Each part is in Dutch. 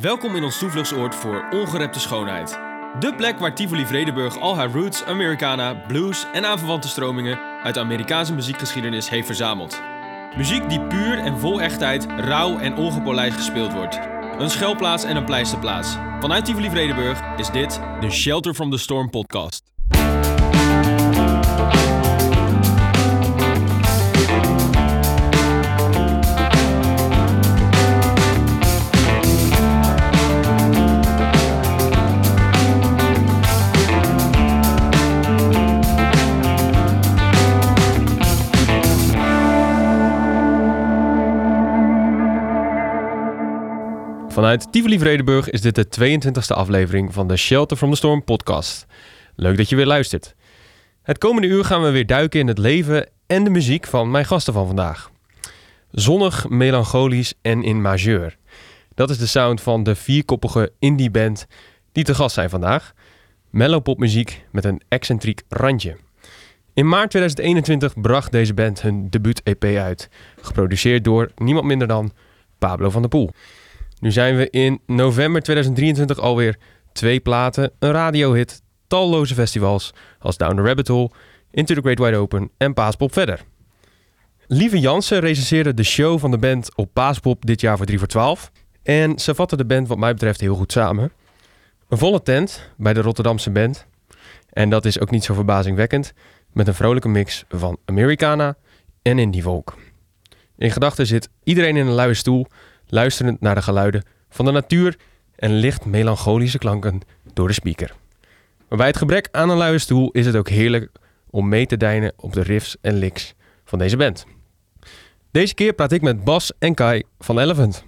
Welkom in ons toevluchtsoord voor ongerepte schoonheid. De plek waar Tivoli Vredenburg al haar roots, Americana, blues en aanverwante stromingen uit de Amerikaanse muziekgeschiedenis heeft verzameld. Muziek die puur en vol echtheid, rauw en ongepolijst gespeeld wordt. Een schuilplaats en een pleisterplaats. Vanuit Tivoli Vredenburg is dit de Shelter from the Storm podcast. Vanuit Tivoli Vredenburg is dit de 22e aflevering van de Shelter from the Storm podcast. Leuk dat je weer luistert. Het komende uur gaan we weer duiken in het leven en de muziek van mijn gasten van vandaag. Zonnig, melancholisch en in majeur. Dat is de sound van de vierkoppige indie band die te gast zijn vandaag. Mellowpopmuziek met een excentriek randje. In maart 2021 bracht deze band hun debuut-EP uit, geproduceerd door niemand minder dan Pablo van der Poel. Nu zijn we in november 2023 alweer twee platen, een radiohit, talloze festivals als Down the Rabbit Hole, Into the Great Wide Open en Paaspop verder. Lieve Jansen recenseerde de show van de band op Paaspop dit jaar voor 3 voor 12. En ze vatten de band wat mij betreft heel goed samen. Een volle tent bij de Rotterdamse band. En dat is ook niet zo verbazingwekkend, met een vrolijke mix van Americana en indie folk. In gedachten zit iedereen in een luie stoel luisterend naar de geluiden van de natuur en licht melancholische klanken door de speaker. Maar bij het gebrek aan een luie stoel is het ook heerlijk om mee te deinen op de riffs en licks van deze band. Deze keer praat ik met Bas en Kai van Elephant.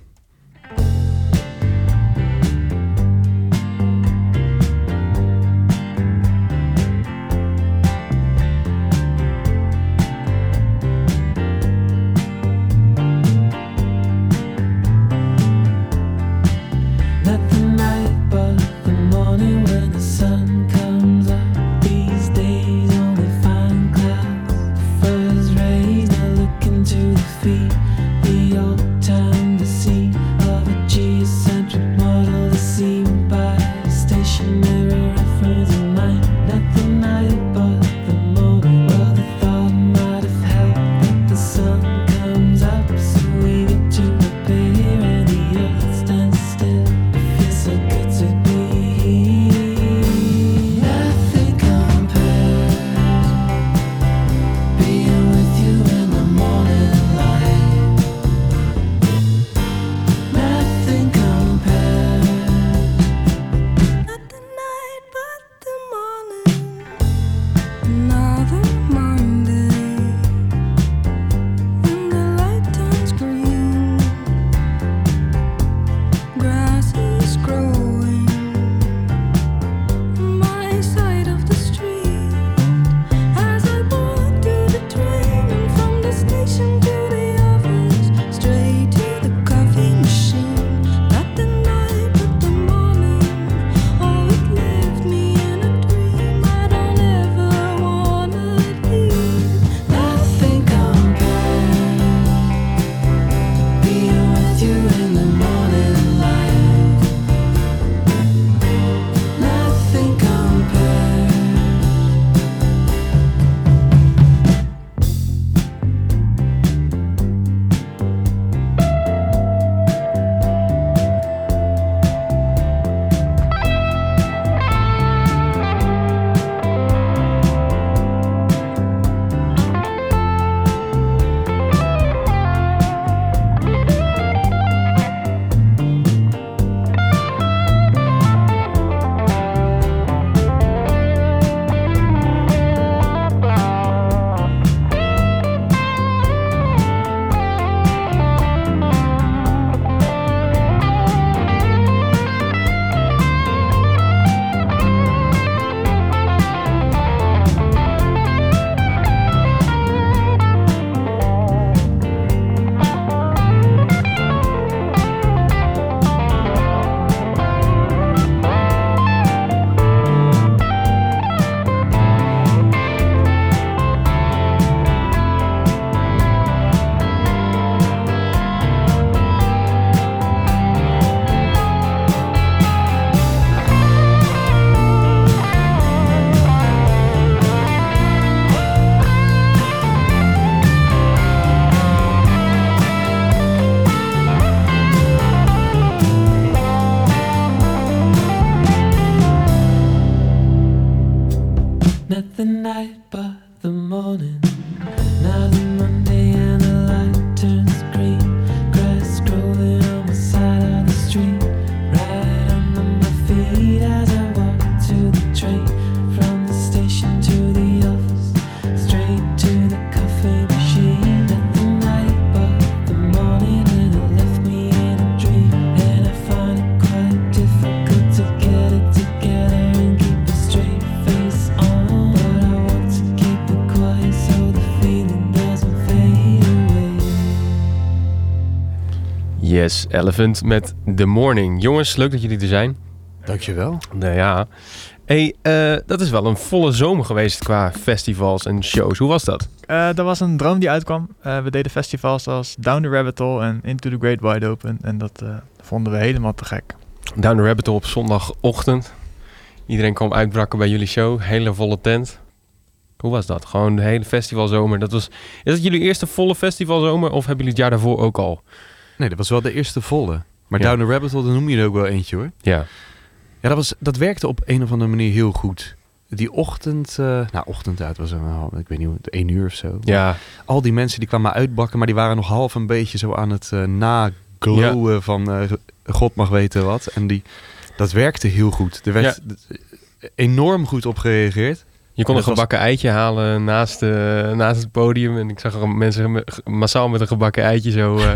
Yes, Elephant met The Morning. Jongens, leuk dat jullie er zijn. Dankjewel. Nou ja. Hey, eh, dat is wel een volle zomer geweest qua festivals en shows. Hoe was dat? Eh dat was een droom die uitkwam. Eh, we deden festivals als Down the Rabbit Hole en Into the Great Wide Open. En dat eh, vonden we helemaal te gek. Down the Rabbit Hole op zondagochtend. Iedereen kwam uitbrakken bij jullie show. Hele volle tent. Hoe was dat? Gewoon de hele festivalzomer. Dat was, is dat jullie eerste volle festivalzomer of hebben jullie het jaar daarvoor ook al? Nee, dat was wel de eerste volle. Maar Ja. Down the Rabbit Hole, dan noem je er ook wel eentje hoor. Ja. Ja, dat, was, dat werkte op een of andere manier heel goed. Die ochtend, eh nou ochtend uit was wel, ik weet niet, één uur of zo. Ja, Al die mensen die kwamen uitbakken, maar die waren nog half een beetje zo aan het eh naglowen van eh, God mag weten wat. En die, dat werkte heel goed. Er werd enorm goed op gereageerd. Je kon een was- gebakken eitje halen naast, naast het podium. En ik zag mensen me- massaal met een gebakken eitje zo... eh,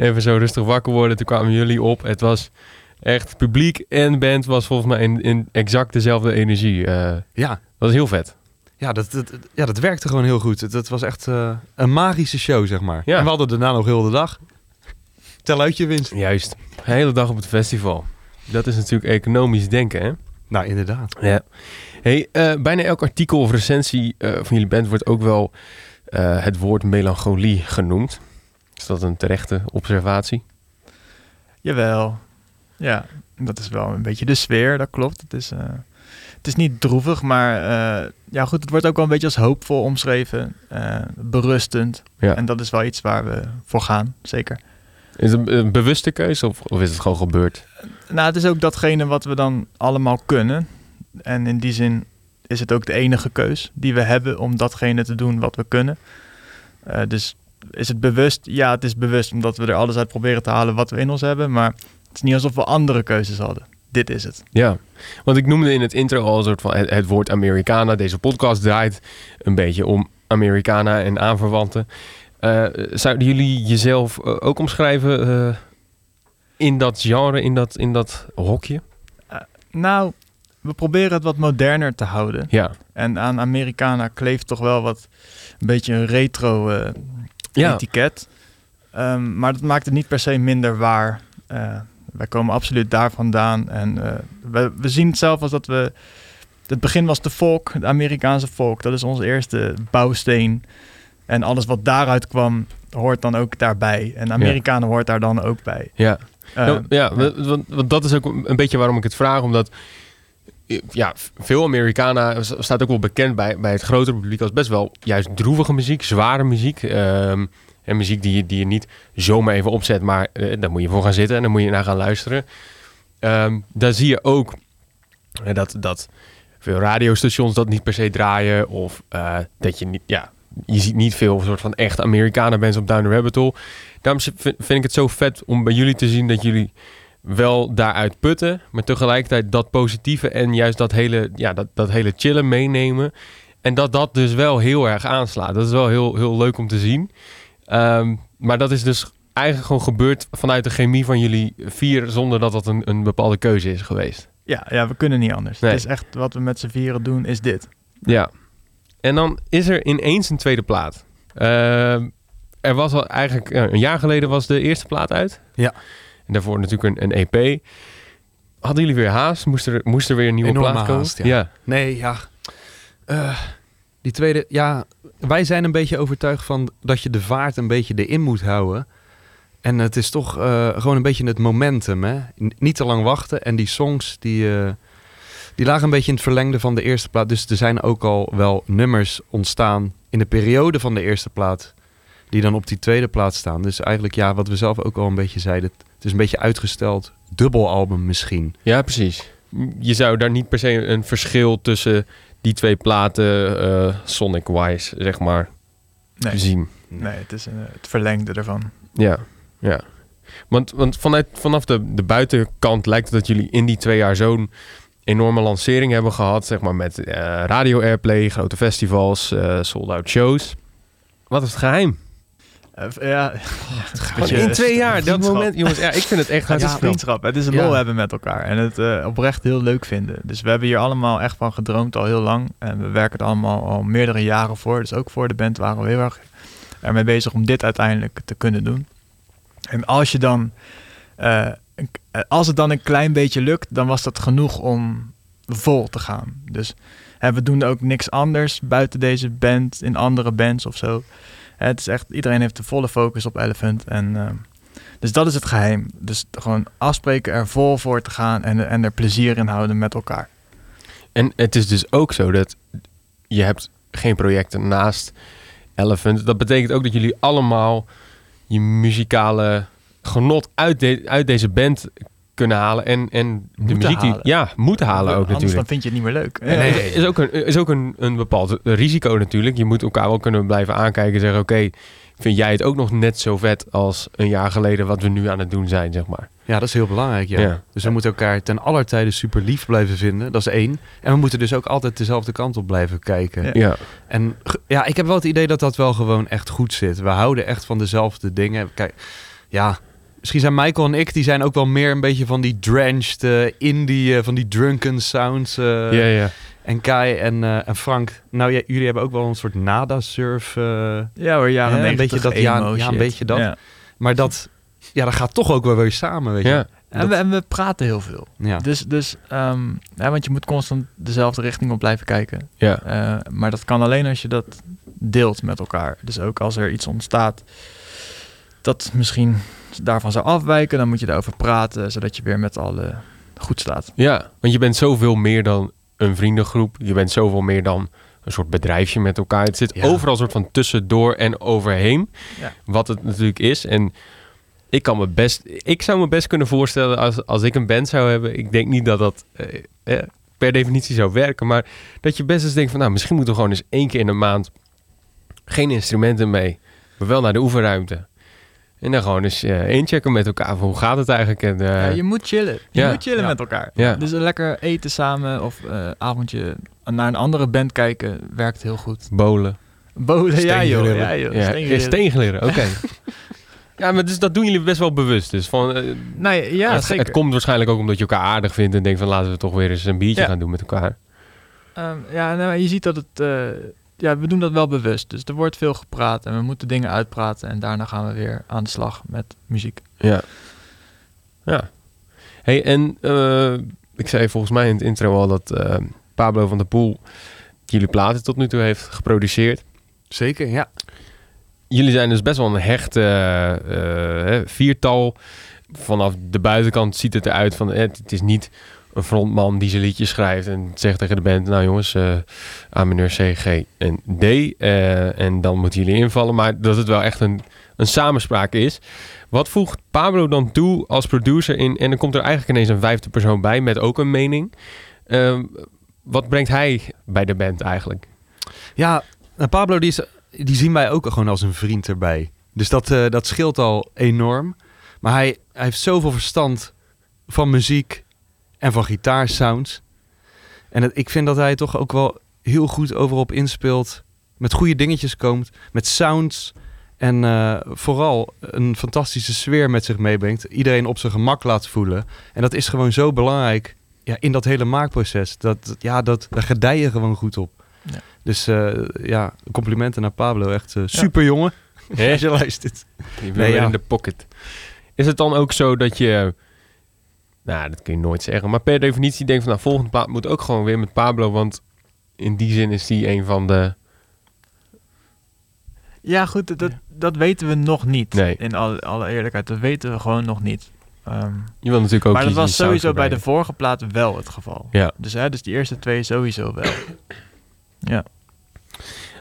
even zo rustig wakker worden. Toen kwamen jullie op. Het was echt publiek en band was volgens mij in, in exact dezelfde energie. Eh, Ja, dat was heel vet. ja, dat, dat, ja, dat werkte gewoon heel goed. Dat was echt eh, een magische show, zeg maar. Ja. En we hadden daarna nog heel de dag. Tel uit je winst. Juist. De hele dag op het festival. Dat is natuurlijk economisch denken, hè? Nou, inderdaad. Ja. Hey, eh, bijna elk artikel of recensie eh, van jullie band wordt ook wel eh, het woord melancholie genoemd. Is dat een terechte observatie? Jawel. Ja, dat is wel een beetje de sfeer, dat klopt. Het is, het is niet droevig, maar ja goed, het wordt ook wel een beetje als hoopvol omschreven. berustend. Ja. En dat is wel iets waar we voor gaan, zeker. Is het een, een bewuste keuze of, of is het gewoon gebeurd? Nou, het is ook datgene wat we dan allemaal kunnen. En in die zin is het ook de enige keus die we hebben om datgene te doen wat we kunnen. Eh, dus is het bewust? Ja, het is bewust omdat we er alles uit proberen te halen wat we in ons hebben. Maar het is niet alsof we andere keuzes hadden. Dit is het. Ja, want ik noemde in het intro al een soort van het, het woord Americana. Deze podcast draait een beetje om Americana en aanverwanten. Eh, zouden jullie jezelf eh, ook omschrijven in dat genre, in dat, in dat hokje? Nou, we proberen het wat moderner te houden. Ja. En aan Americana kleeft toch wel wat een beetje een retro eh, Ja. etiket. Ehm, maar dat maakt het niet per se minder waar. Eh, wij komen absoluut daar vandaan. En eh, we, we zien het zelf als dat we... Het begin was de folk, de Amerikaanse folk. Dat is onze eerste bouwsteen. En alles wat daaruit kwam, hoort dan ook daarbij. En de Amerikanen hoort daar dan ook bij. Ja, Nou, ja, want, dat is ook een beetje waarom ik het vraag. Omdat ja, veel Americana staat ook wel bekend bij, bij het grotere publiek als best wel juist droevige muziek, zware muziek. ehm, en muziek die die je niet zomaar even opzet, maar eh, daar moet je voor gaan zitten en dan moet je naar gaan luisteren. Ehm, daar zie je ook eh, dat, dat veel radiostations dat niet per se draaien. Of eh, dat je niet, ja, je ziet niet veel soort van echt Amerikanen bands op Down the Rabbit. Daarom vind ik het zo vet om bij jullie te zien dat jullie wel daaruit putten, maar tegelijkertijd dat positieve en juist dat hele, ja, dat, dat hele chillen meenemen. En dat dat dus wel heel erg aanslaat. Dat is wel heel, heel leuk om te zien. Ehm, maar dat is dus eigenlijk gewoon gebeurd vanuit de chemie van jullie vier, zonder dat dat een, een bepaalde keuze is geweest. ja, ja, we kunnen niet anders. Nee. Het is echt wat we met z'n vieren doen, is dit. Ja. En dan is er ineens een tweede plaat. Ehm, er was al eigenlijk een jaar geleden was de eerste plaat uit. Ja. En daarvoor natuurlijk een, een EP. Hadden jullie weer haast? Moest er, moest er weer een nieuwe Enorme plaat komen? haast, ja. ja. Nee, ja. Eh, die tweede, ja, wij zijn een beetje overtuigd van dat je de vaart een beetje erin moet houden. En het is toch eh, gewoon een beetje het momentum, hè. N- niet te lang wachten. En die songs, die, eh, die lagen een beetje in het verlengde van de eerste plaat. Dus er zijn ook al wel nummers ontstaan in de periode van de eerste plaat. Die dan op die tweede plaat staan. Dus eigenlijk, ja, wat we zelf ook al een beetje zeiden. Het is een beetje uitgesteld dubbelalbum misschien. Ja, precies. Je zou daar niet per se een verschil tussen die twee platen eh, Sonic-wise, zeg maar, Nee, zien. nee het is eh, het verlengde ervan. Ja, ja. Want, want vanuit, vanaf de, de buitenkant lijkt het dat jullie in die twee jaar zo'n enorme lancering hebben gehad. Zeg maar met eh, radio airplay, grote festivals, eh sold-out shows. Wat is het geheim? Eh, ja, Gewoon in twee jaar, dat moment. Jongens, ja, ik vind het echt hartstikke knap. vriendschap. Het is een Ja. lol hebben met elkaar. En het eh, oprecht heel leuk vinden. Dus we hebben hier allemaal echt van gedroomd al heel lang. En we werken er allemaal al meerdere jaren voor. Dus ook voor de band waren we heel erg ermee bezig om dit uiteindelijk te kunnen doen. En als je dan... eh, een- als het dan een klein beetje lukt, dan was dat genoeg om vol te gaan. Dus hè, we doen ook niks anders buiten deze band, in andere bands of zo. Het is echt, iedereen heeft de volle focus op Elephant. En eh, dus dat is het geheim. Dus gewoon afspreken, er vol voor te gaan en, en er plezier in houden met elkaar. En het is dus ook zo dat je hebt geen projecten naast Elephant. Dat betekent ook dat jullie allemaal je muzikale genot uit, uit deze band kunnen halen. En, en de Moeten muziek die... Ja, moeten halen ook Anders natuurlijk. dan vind je het niet meer leuk. Nee, is ook, een, is ook een, een bepaald risico natuurlijk. Je moet elkaar wel kunnen blijven aankijken en zeggen... oké, vind jij het ook nog net zo vet als een jaar geleden... wat we nu aan het doen zijn, zeg maar. Ja, dat is heel belangrijk, ja. Ja. Dus we moeten elkaar ten aller tijde super lief blijven vinden. Dat is één. En we moeten dus ook altijd dezelfde kant op blijven kijken. Ja. Ja, En ja, ik heb wel het idee dat dat wel gewoon echt goed zit. We houden echt van dezelfde dingen. Kijk, ja, misschien zijn Michael en ik, die zijn ook wel meer een beetje van die drenched eh, indie, eh, van die drunken sounds. eh, ja, ja. En Kai en, eh, en Frank, nou ja, jullie hebben ook wel een soort nada-surf. eh, Ja hoor, jaren Ja, een 90 beetje dat- ja, een beetje dat. Ja. maar dat, ja, dat gaat toch ook wel weer samen, weet je. ja. En, we, en we praten heel veel. Ja. Dus, dus ehm, ja, want je moet constant dezelfde richting op blijven kijken. ja. Eh, maar dat kan alleen als je dat deelt met elkaar. Dus ook als er iets ontstaat dat misschien daarvan zou afwijken, dan moet je daarover praten, zodat je weer met allen goed staat. Ja, want je bent zoveel meer dan een vriendengroep. Je bent zoveel meer dan een soort bedrijfje met elkaar. Het zit Ja. overal een soort van tussendoor en overheen. Ja. Wat het natuurlijk is. En ik kan me best... Ik zou me best kunnen voorstellen als, als ik een band zou hebben. Ik denk niet dat dat eh, eh, per definitie zou werken. Maar dat je best eens denkt van... Nou, misschien moeten we gewoon eens één keer in de maand... Geen instrumenten mee. Maar wel naar de oefenruimte. En dan gewoon eens eh, inchecken met elkaar. Van hoe gaat het eigenlijk? En, eh, Ja, je moet chillen. Je ja. moet chillen Ja. met elkaar. Ja. Dus een lekker eten samen of eh, avondje naar een andere band kijken werkt heel goed. Bolen. Bolen, ja joh. Ja, joh. Ja, steengrillen. steengrillen, oké. ja, maar dus dat doen jullie best wel bewust. Dus van, Nee, ja, het, zeker. het komt waarschijnlijk ook omdat je elkaar aardig vindt en denkt van laten we toch weer eens een biertje Ja. gaan doen met elkaar. Ehm, ja, nou, je ziet dat het... ja, we doen dat wel bewust. Dus er wordt veel gepraat en we moeten dingen uitpraten. En daarna gaan we weer aan de slag met muziek. Ja. Ja. Hey, en eh, ik zei volgens mij in het intro al dat eh, Pablo van der Poel jullie platen tot nu toe heeft geproduceerd. Zeker, ja. Jullie zijn dus best wel een hecht eh, hè, viertal. Vanaf de buitenkant ziet het eruit van... het is niet een frontman die zijn liedjes schrijft... en zegt tegen de band... nou jongens, eh A mineur, C, G en D. eh, en dan moeten jullie invallen. Maar dat het wel echt een, een samenspraak is. Wat voegt Pablo dan toe als producer in... en dan komt er eigenlijk ineens een vijfde persoon bij... met ook een mening. Ehm, wat brengt hij bij de band eigenlijk? Ja, nou, Pablo die, die zien wij ook gewoon als een vriend erbij. Dus dat, eh, dat scheelt al enorm. Maar hij, hij heeft zoveel verstand van muziek en van gitaarsounds. En het, ik vind dat hij toch ook wel heel goed overal op inspeelt. Met goede dingetjes komt, met sounds. En eh, vooral een fantastische sfeer met zich meebrengt. Iedereen op zijn gemak laat voelen. En dat is gewoon zo belangrijk ja, in dat hele maakproces. Dat, ja, dat, daar gedij je gewoon goed op. Ja. Dus eh, ja, complimenten naar Pablo. Echt eh, super jongen. Als je luistert. Je bent Nee, ja. in de pocket. Is het dan ook zo dat je... Nou, dat kun je nooit zeggen. Maar per definitie denk van... Nou, volgende plaat moet ook gewoon weer met Pablo. Want in die zin is die een van de... Ja, goed, dat, dat, dat weten we nog niet. Nee. In alle, alle eerlijkheid, dat weten we gewoon nog niet. Ehm, Je wil natuurlijk ook maar dat was sowieso bij de vorige plaat wel het geval. Ja. Dus, hè, dus die eerste twee sowieso wel. ja.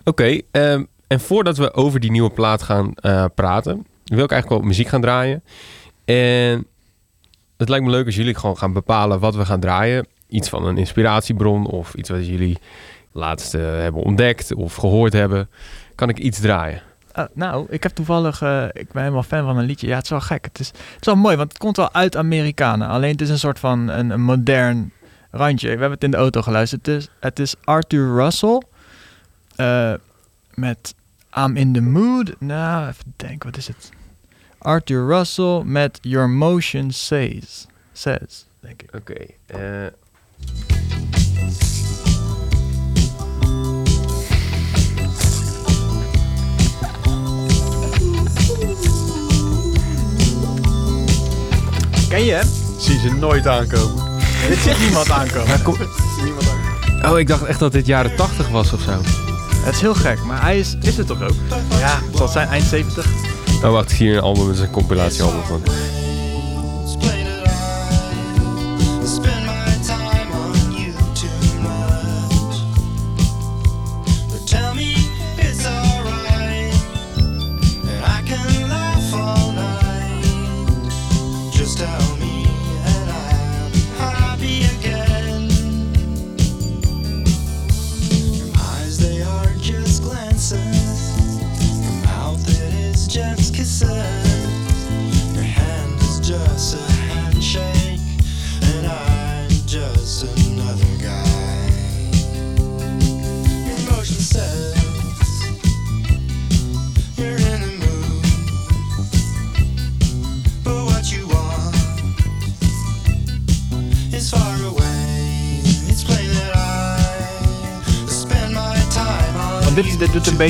Oké, ehm, en voordat we over die nieuwe plaat gaan eh, praten... wil ik eigenlijk wel muziek gaan draaien. En het lijkt me leuk als jullie gewoon gaan bepalen wat we gaan draaien. Iets van een inspiratiebron of iets wat jullie laatst eh, hebben ontdekt of gehoord hebben, kan ik iets draaien. Ah, nou, ik heb toevallig, eh, ik ben helemaal fan van een liedje. Ja, het is wel gek. Het is, het is wel mooi, want het komt wel uit Amerikanen. Alleen het is een soort van een, modern randje. We hebben het in de auto geluisterd. Het is, het is Arthur Russell eh, met I'm in the mood. Nou, even denken, wat is het? Arthur Russell met Your Motion Says. Says, denk ik. Oké. eh, Ken je hem? Zie ze nooit aankomen. Dit zit niemand aankomen. Oh, ik dacht echt dat dit jaren 80 was of zo. Het is heel gek, maar hij is... Is het toch ook? Ja, het zal zijn eind 70. Oh, wacht, hier een album, is een compilatiealbum van.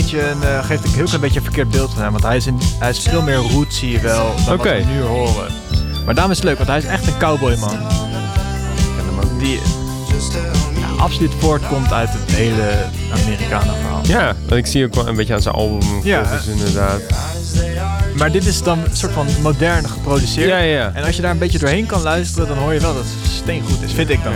Beetje een, eh, geeft een heel klein beetje een verkeerd beeld van hem. Want hij is, in, hij is veel meer rootsy wel dan wat we nu horen. Maar daarom is het leuk, want hij is echt een cowboy man. Die ja, absoluut voortkomt uit het hele Amerikanen verhaal. Ja, want ik zie ook wel een beetje aan zijn album. Ja. Inderdaad. Maar dit is dan een soort van modern geproduceerd. Ja, ja. En als je daar een beetje doorheen kan luisteren, dan hoor je wel dat het steengoed is, vind ik dan.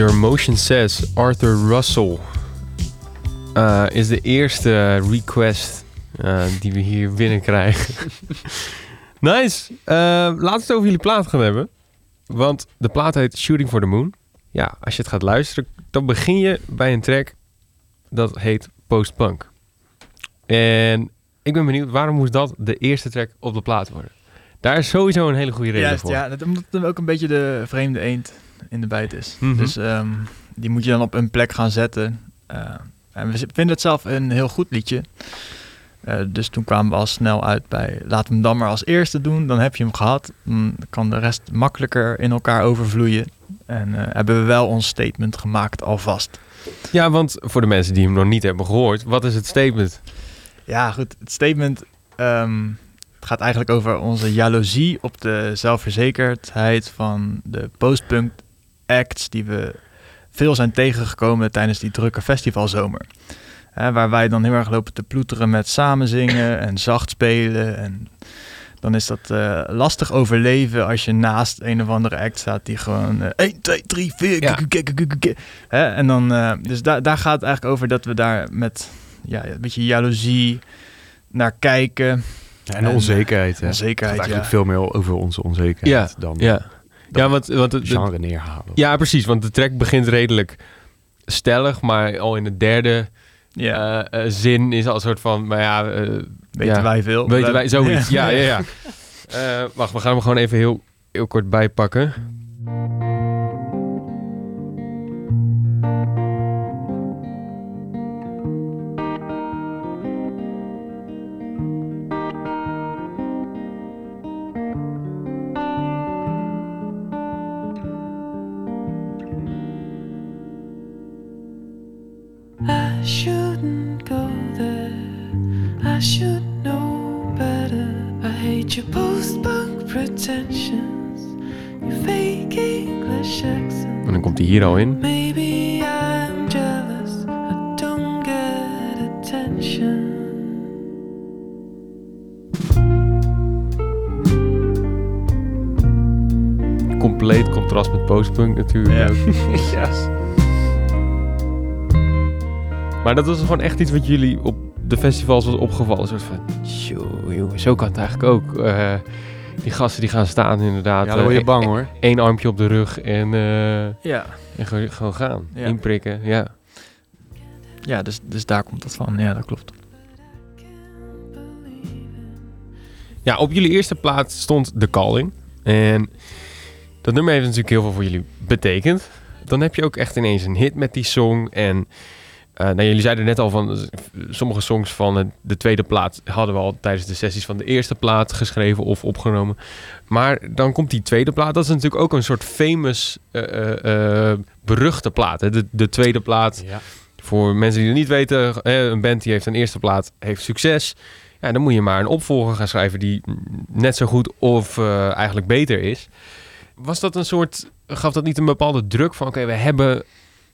Your Motion Says, Arthur Russell. eh, is de eerste request eh, die we hier binnenkrijgen. nice. Eh, laten we het over jullie plaat gaan hebben. Want de plaat heet Shooting for the Moon. Ja, als je het gaat luisteren, dan begin je bij een track dat heet Post-Punk. En ik ben benieuwd, waarom moest dat de eerste track op de plaat worden? Daar is sowieso een hele goede reden Juist, voor. ja. Dat, omdat het ook een beetje de vreemde eend in de bijt is. Mhm. Dus ehm, die moet je dan op een plek gaan zetten. Eh, en we vinden het zelf een heel goed liedje. Eh, dus toen kwamen we al snel uit bij we hem dan maar als eerste doen. Dan heb je hem gehad. Dan kan de rest makkelijker in elkaar overvloeien. En eh, hebben we wel ons statement gemaakt alvast. Ja, want voor de mensen die hem nog niet hebben gehoord, wat is het statement? Ja, goed. Het statement ehm, het gaat eigenlijk over onze jaloezie op de zelfverzekerdheid van de postpunk acts die we veel zijn tegengekomen tijdens die drukke festivalzomer. Hè, waar wij dan heel erg lopen te ploeteren met samen zingen en zacht spelen. En dan is dat eh, lastig overleven als je naast een of andere act staat die gewoon eh 1, 2, 3, 4. Ja. Hè, En dan, eh, dus daar daar gaat het eigenlijk over dat we daar met ja, een beetje jaloezie naar kijken. Ja, en onzekerheid. hè. Onzekerheid, Het gaat eigenlijk ja. veel meer over onze onzekerheid dan Ja, ja want, want het, genre neerhalen. ja, precies. Want de track begint redelijk stellig, maar al in de derde Ja, eh, eh, zin is al een soort van, maar ja, eh, weten ja, wij veel. weten wij zoiets. Ja, ja, ja. ja. Eh, wacht, we gaan hem gewoon even heel, heel kort bijpakken. Hier al in. Maybe I'm jealous, I don't get attention. Compleet contrast met postpunk natuurlijk. Ja. Maar dat was gewoon echt iets wat jullie op de festivals was opgevallen. Een soort van, "Tjoe, jongen, zo kan het eigenlijk ook. Eh, die gasten die gaan staan inderdaad. Ja, dan word je eh, bang hoor. Eén armpje op de rug en, eh, Ja, en gewoon, gaan. Ja. Inprikken, ja. ja dus, dus daar komt het van. Ja, dat klopt. Ja, op jullie eerste plaats stond The Calling. En dat nummer heeft natuurlijk heel veel voor jullie betekend. Dan heb je ook echt ineens een hit met die song. En eh, nou, jullie zeiden net al van eh, sommige songs van het- de tweede plaat hadden we al tijdens de sessies van de eerste plaat geschreven of opgenomen. Maar dan komt die tweede plaat. Dat is natuurlijk ook een soort famous, eh, eh, eh, beruchte plaat. Hè? De, de tweede plaat Ja. voor mensen die het niet weten, een band die heeft een eerste plaat, heeft succes. Ja, dan moet je maar een opvolger gaan schrijven die net zo goed of eh, eigenlijk beter is. Was dat een soort, gaf dat niet een bepaalde druk van, oké, we hebben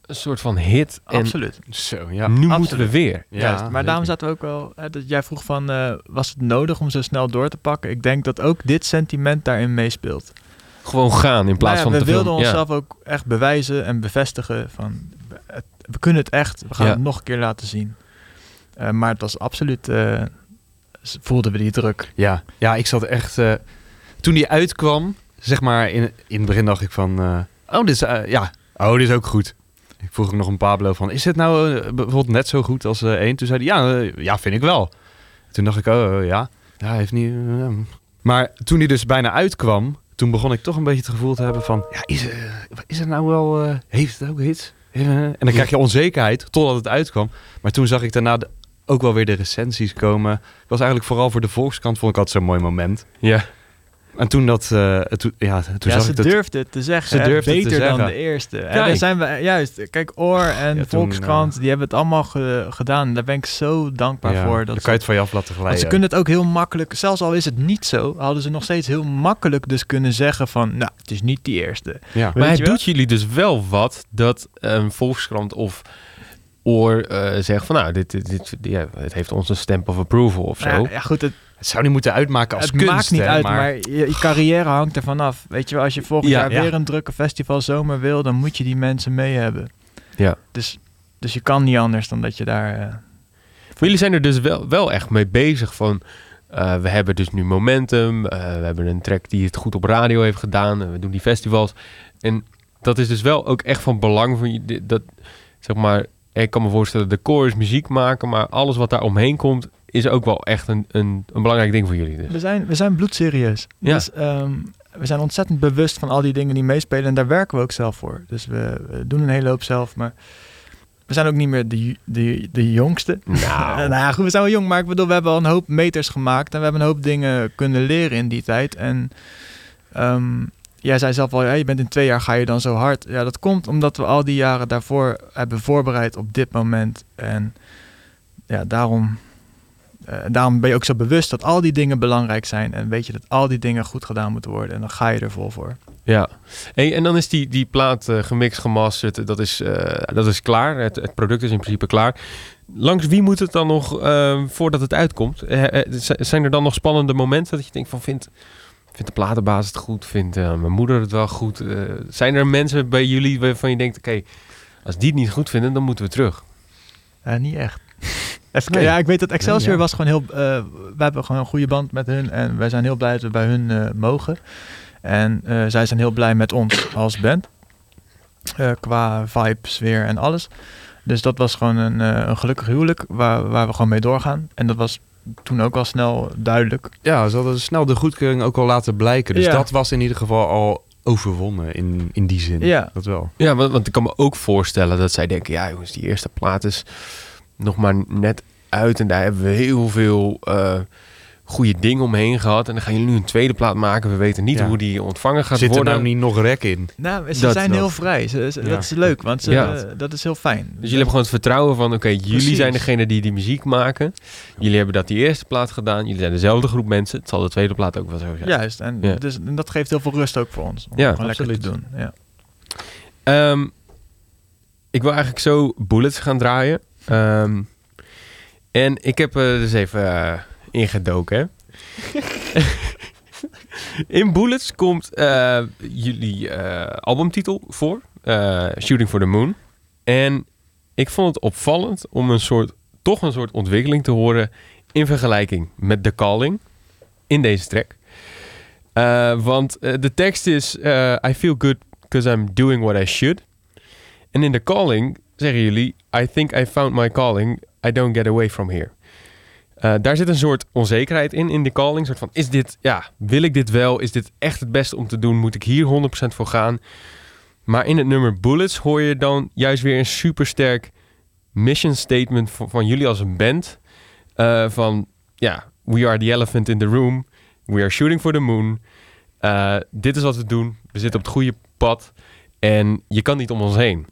een soort van hit en Absoluut. Zo, ja. nu absoluut. moeten we weer. Ja, Juist. Maar daarom zaten we ook wel... Hè, dat jij vroeg van, eh, was het nodig om zo snel door te pakken? Ik denk dat ook dit sentiment daarin meespeelt. Gewoon gaan in plaats Nou ja, van we te wilden veel. Ja. onszelf ook echt bewijzen en bevestigen van... het- we kunnen het echt, we gaan Ja. het nog een keer laten zien. Eh, maar het was absoluut... eh, voelden we die druk. Ja, ja ik zat echt... eh, toen die uitkwam, zeg maar, in, in het begin dacht ik van... eh, oh, dit is, ja, oh, dit is ook goed. Ik vroeg ook nog een Pablo van, is dit nou eh, bijvoorbeeld net zo goed als eh, één? Toen zei hij, ja, eh, ja, vind ik wel. Toen dacht ik, oh, eh, ja. Ja, heeft niet... maar toen hij dus bijna uitkwam, toen begon ik toch een beetje het gevoel te hebben van... Ja, is, is het nou wel... heeft het ook? Eh, en dan krijg je onzekerheid totdat het uitkwam. Maar toen zag ik daarna ook wel weer de recensies komen. Het was eigenlijk vooral voor de Volkskrant, vond ik altijd zo'n mooi moment. Ja. En toen dat... eh, toen, ja, toen ja, zag ze ik dat... durfde het te zeggen. Ze durfde het te Beter dan de eerste. En Kijk. daar zijn we, juist, kijk, Oor en Ja, toen, Volkskrant, die hebben het allemaal ge- gedaan. Daar ben ik zo dankbaar ja, voor. dan Dat kan ze, je het van je af laten glijden. want ze kunnen het ook heel makkelijk, zelfs al is het niet zo, hadden ze nog steeds heel makkelijk dus kunnen zeggen van, nou, het is niet die eerste. Ja. Maar Weet het doet jullie dus wel wat dat een Volkskrant of Oor eh, zegt van nou, dit, dit, dit- ja, het heeft ons een stamp of approval of zo. Nou Ja, ja, goed, het, Het zou niet moeten uitmaken als het kunst, maakt niet hè, uit, maar... maar, je, carrière hangt ervan af. Weet je wel, als je volgend Ja, jaar ja. weer een drukke festival zomer wil, dan moet je die mensen mee hebben. Ja. Dus, dus je kan niet anders dan dat je daar... Maar jullie zijn er dus wel, wel echt mee bezig van... eh, we hebben dus nu momentum. eh, we hebben een track die het goed op radio heeft gedaan. we doen die festivals. En dat is dus wel ook echt van belang voor je. Dat, zeg maar, ik kan me voorstellen, de core is muziek maken. Maar alles wat daar omheen komt, is ook wel echt een, een, een belangrijk ding voor jullie. Dus. We zijn, we zijn bloedserieus. Ja. Dus, ehm, we zijn ontzettend bewust van al die dingen die meespelen. En daar werken we ook zelf voor. Dus we, we doen een hele hoop zelf. Maar we zijn ook niet meer de, de, de jongste. Nou, nou ja, goed, we zijn wel jong. Maar ik bedoel, we hebben al een hoop meters gemaakt. En we hebben een hoop dingen kunnen leren in die tijd. En ehm, jij zei zelf al, ja, je bent in twee jaar ga je dan zo hard. Ja, dat komt omdat we al die jaren daarvoor hebben voorbereid op dit moment. En ja, daarom, eh, daarom ben je ook zo bewust dat al die dingen belangrijk zijn. En weet je dat al die dingen goed gedaan moeten worden. En dan ga je er vol voor. Ja, hey, en dan is die, die plaat eh, gemixt, gemasterd, dat is, eh, dat is klaar. Het, het product is in principe klaar. Langs wie moet het dan nog eh, voordat het uitkomt? Zijn er dan nog spannende momenten dat je denkt van vindt, vindt de platenbaas het goed? Vindt mijn moeder het wel goed? Zijn er mensen bij jullie waarvan je denkt, oké, als die het niet goed vinden, dan moeten we terug? Niet echt. Even, Nee. Ja, ik weet dat Excelsior Nee, ja. was gewoon heel... eh we hebben gewoon een goede band met hun. En wij zijn heel blij dat we bij hun eh, mogen. En eh, zij zijn heel blij met ons als band. Eh, qua vibe, sfeer en alles. Dus dat was gewoon een, eh, een gelukkig huwelijk waar, waar we gewoon mee doorgaan. En dat was toen ook al snel duidelijk. Ja, ze hadden snel de goedkeuring ook al laten blijken. Dus Ja. dat was in ieder geval al overwonnen in, in die zin. Ja. Dat wel. Ja, want, want ik kan me ook voorstellen dat zij denken, ja jongens, die eerste plaat is nog maar net uit en daar hebben we heel veel eh, goede ding omheen gehad. En dan gaan jullie nu een tweede plaat maken. We weten niet Ja. hoe die ontvangen gaat Zit er worden. nou niet nog rek in? Nou, ze Dat- zijn dat. heel vrij. Ze, ze- Ja. Dat is leuk, want ze, Ja. dat is heel fijn. Dus jullie hebben gewoon het vertrouwen van, oké, jullie Precies. zijn degene die die muziek maken. Jullie hebben dat die eerste plaat gedaan. Jullie zijn dezelfde groep mensen. Het zal de tweede plaat ook wel zo zijn. Juist, en, Ja. dus, en dat geeft heel veel rust ook voor ons. Om Ja, gewoon lekker te absoluut. doen. Ja. Ehm, ik wil eigenlijk zo Bullets gaan draaien. Ehm, en ik heb er dus even eh, ingedoken. In Bullets komt eh, jullie eh, albumtitel voor. eh, Shooting for the Moon. En ik vond het opvallend om een soort, toch een soort ontwikkeling te horen in vergelijking met The Calling in deze track. Eh, want eh, de tekst is eh, I feel good because I'm doing what I should. En in The Calling zeggen jullie I think I found my calling. I don't get away from here. Eh, daar zit een soort onzekerheid in, in The Calling. Een soort van, is dit, ja, wil ik dit wel? Is dit echt het beste om te doen? Moet ik hier 100% voor gaan? Maar in het nummer Bullets hoor je dan juist weer een supersterk mission statement van, van jullie als een band. Eh, van, ja, we are the elephant in the room. We are shooting for the moon. Eh, dit is wat we doen. We zitten op het goede pad. En je kan niet om ons heen.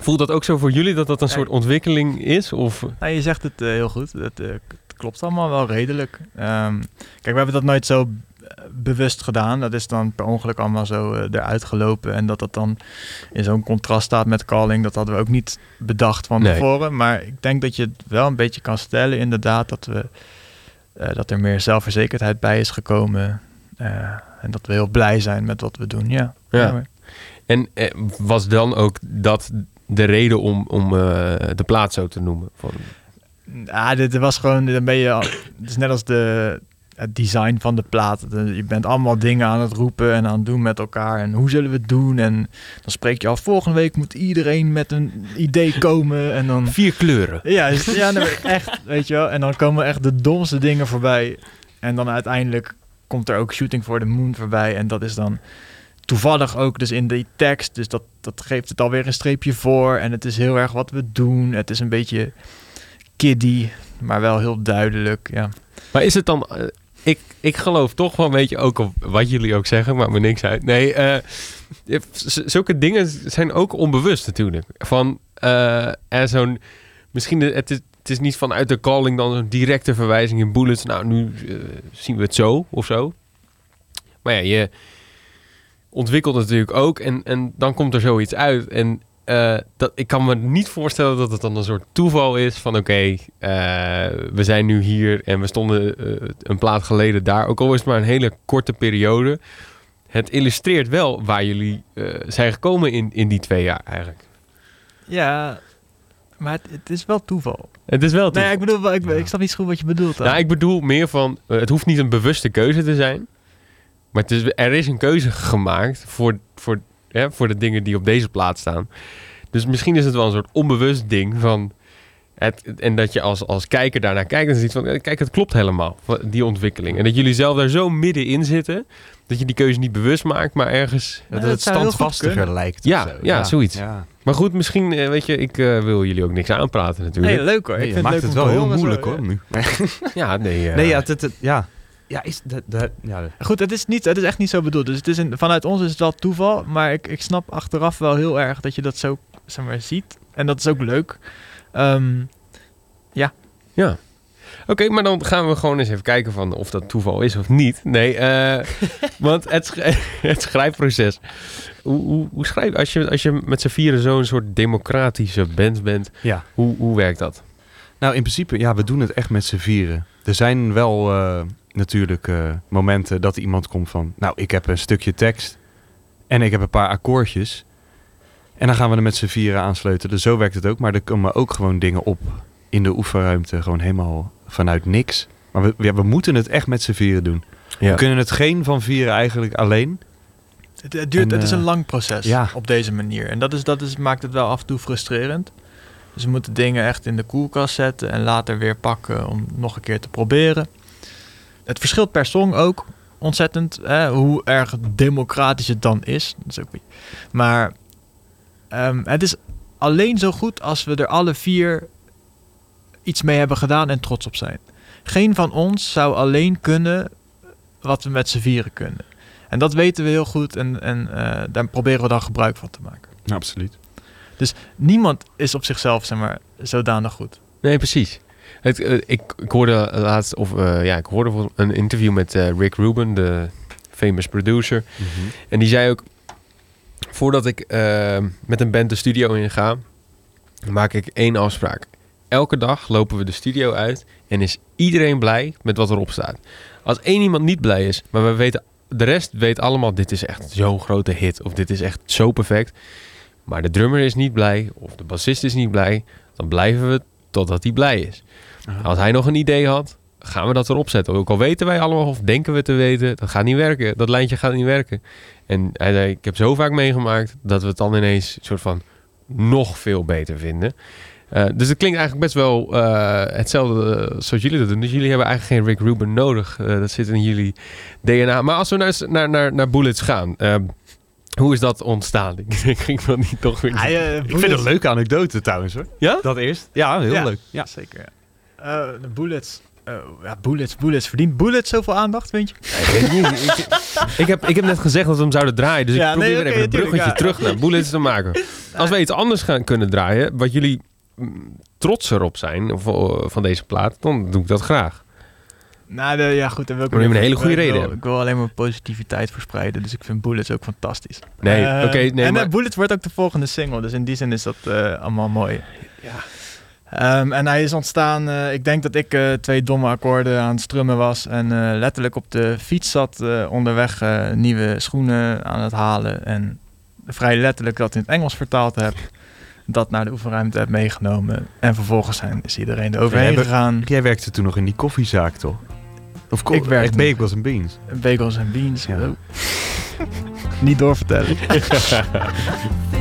Voelt dat ook zo voor jullie dat dat een soort ontwikkeling is? Of Nou, je zegt het eh, heel goed. Dat eh, klopt allemaal wel redelijk. Ehm, kijk, we hebben dat nooit zo bewust gedaan. Dat is dan per ongeluk allemaal zo eh, eruit gelopen. En dat dat dan in zo'n contrast staat met calling, dat hadden we ook niet bedacht van Nee. tevoren. Maar ik denk dat je het wel een beetje kan stellen, inderdaad, dat, we, dat er meer zelfverzekerdheid bij is gekomen. En dat we heel blij zijn met wat we doen. Ja. Ja. En was dan ook dat de reden om, om eh, de plaat zo te noemen? Van, Ja, dit was gewoon, dan ben je, al- het is net als de, het design van de plaat. Je bent allemaal dingen aan het roepen en aan het doen met elkaar. En hoe zullen we het doen? En dan spreek je al, volgende week moet iedereen met een idee komen. En dan, vier kleuren. ja, is- ja echt, weet je wel. En dan komen echt de domste dingen voorbij. En dan uiteindelijk komt er ook Shooting for the Moon voorbij. En dat is dan toevallig ook dus in die tekst. Dus dat, dat geeft het alweer een streepje voor. En het is heel erg wat we doen. Het is een beetje kiddie, maar wel heel duidelijk. Ja. Maar is het dan... eh, ik, ik geloof toch wel een beetje ook op wat jullie ook zeggen, maakt me niks uit. Nee, eh, zulke dingen zijn ook onbewust natuurlijk. Van eh, er zo'n... Misschien, het, is, het is niet vanuit de calling dan een directe verwijzing in bullets. Nou, nu zien we het zo of zo. Maar ja, je ontwikkelt natuurlijk ook en, en dan komt er zoiets uit. En eh, dat, ik kan me niet voorstellen dat het dan een soort toeval is van oké, eh, we zijn nu hier en we stonden eh, een plaat geleden daar. Ook al is het maar een hele korte periode. Het illustreert wel waar jullie zijn gekomen in, in die twee jaar eigenlijk. ja, maar het, het is wel toeval. Het is wel Nee, toeval. ik bedoel, ik, ik snap niet zo goed wat je bedoelt. dan. Nou, ik bedoel meer van, het hoeft niet een bewuste keuze te zijn. Maar het is, er is een keuze gemaakt voor, voor, hè, voor de dingen die op deze plaat staan. Dus misschien is het wel een soort onbewust ding van... Het, en dat je als, als kijker daarnaar kijkt en ziet van... eh, Kijk, het klopt helemaal, die ontwikkeling. En dat jullie zelf daar zo middenin zitten... dat je die keuze niet bewust maakt, maar ergens... Ja, dat dat het standvastiger lijkt. Ja, ja, zoiets. Ja. Maar goed, misschien, eh, weet je, ik eh, wil jullie ook niks aanpraten natuurlijk. Nee, leuk hoor. Nee, ik je vind maakt leuk het wel heel moeilijk hoor, nu. Ja, nee. eh, Nee, ja, het, het, ja. Ja, is dat... dat ja, Goed, het is, niet, het is echt niet zo bedoeld. Dus het is een, vanuit ons is het wel toeval. Maar ik, ik snap achteraf wel heel erg dat je dat zo zeg maar, ziet. En dat is ook leuk. Ehm, Ja. Oké, maar dan gaan we gewoon eens even kijken van of dat toeval is of niet. Nee, eh, want het, sch- het schrijfproces. Hoe, hoe, hoe schrijf als je als je met z'n vieren zo'n soort democratische band bent? ja. Hoe, hoe werkt dat? Nou, in principe, ja, we doen het echt met z'n vieren. Er zijn wel eh, natuurlijk eh, momenten dat iemand komt van... Nou, ik heb een stukje tekst en ik heb een paar akkoordjes. En dan gaan we er met z'n vieren aansleutelen. Dus zo werkt het ook. Maar er komen ook gewoon dingen op in de oefenruimte. Gewoon helemaal vanuit niks. Maar we, ja, we moeten het echt met z'n vieren doen. Ja. We kunnen het geen van vieren eigenlijk alleen. het, het duurt, En, het is een eh, lang proces ja. op deze manier. En dat, is, dat is, maakt het wel af en toe frustrerend. Dus we moeten dingen echt in de koelkast zetten en later weer pakken om nog een keer te proberen. Het verschilt per song ook ontzettend hè, hoe erg democratisch het dan is. Dat is ook, maar ehm, het is alleen zo goed als we er alle vier iets mee hebben gedaan en trots op zijn. geen van ons zou alleen kunnen wat we met z'n vieren kunnen. En dat weten we heel goed en, en eh, daar proberen we dan gebruik van te maken. Absoluut. Niemand is op zichzelf, zeg maar, zodanig goed. Nee, precies. Het, eh, ik, ik hoorde laatst, of eh, ja, ik hoorde een interview met eh, Rick Rubin, de famous producer. En die zei ook, voordat ik met een band de studio inga, maak ik één afspraak. Elke dag lopen we de studio uit en is iedereen blij met wat erop staat. Als één iemand niet blij is, maar we weten, de rest weet allemaal, dit is echt zo'n grote hit. Of dit is echt zo perfect. Maar de drummer is niet blij, of de bassist is niet blij. Dan blijven we totdat hij blij is. Als hij nog een idee had, gaan we dat erop zetten. Ook al weten wij allemaal of denken we te weten, dat gaat niet werken. Dat lijntje gaat niet werken. En hij zei, ik heb zo vaak meegemaakt dat we het dan ineens een soort van nog veel beter vinden. Eh, dus het klinkt eigenlijk best wel eh, hetzelfde eh, zoals jullie dat doen. Dus jullie hebben eigenlijk geen Rick Rubin nodig. Dat zit in jullie DNA. Maar als we naar, naar, naar, naar Bullets gaan, hoe is dat ontstaan? Ik ging dat niet toch weer... Ik vind het een leuke anekdote trouwens hoor. Ja? Dat eerst. Ja, heel Ja. leuk. Ja. Zeker. ja. Eh, de Bullets. eh, ja, Bullets, Bullets. Verdient Bullets zoveel aandacht, vind je? Ik, weet niet. ik, ik heb, ik heb net gezegd dat we hem zouden draaien. Dus Ja, ik probeer nee, even een bruggetje ja. terug naar Bullets te maken. Als we iets anders gaan kunnen draaien, wat jullie mm, trotser op zijn eh, van deze plaat, dan doe ik dat graag. Nou, de, ja goed. Dan wil ik Maar een hele goede ik wil- reden hebben. Ik wil alleen maar positiviteit verspreiden, dus ik vind Bullets ook fantastisch. Nee, oké, nee, en maar- Bullets wordt ook de volgende single, dus in die zin is dat eh, allemaal mooi. Ehm, en hij is ontstaan, eh, ik denk dat ik eh, twee domme akkoorden aan het strummen was en eh, letterlijk op de fiets zat onderweg nieuwe schoenen aan het halen en vrij letterlijk dat in het Engels vertaald heb, dat naar de oefenruimte heb meegenomen en vervolgens zijn, is iedereen er overheen we- gegaan. Jij werkte toen nog in die koffiezaak toch? Of Ik nog. bagels en beans. Bagels en beans. Ja. Oh. Niet doorvertellen.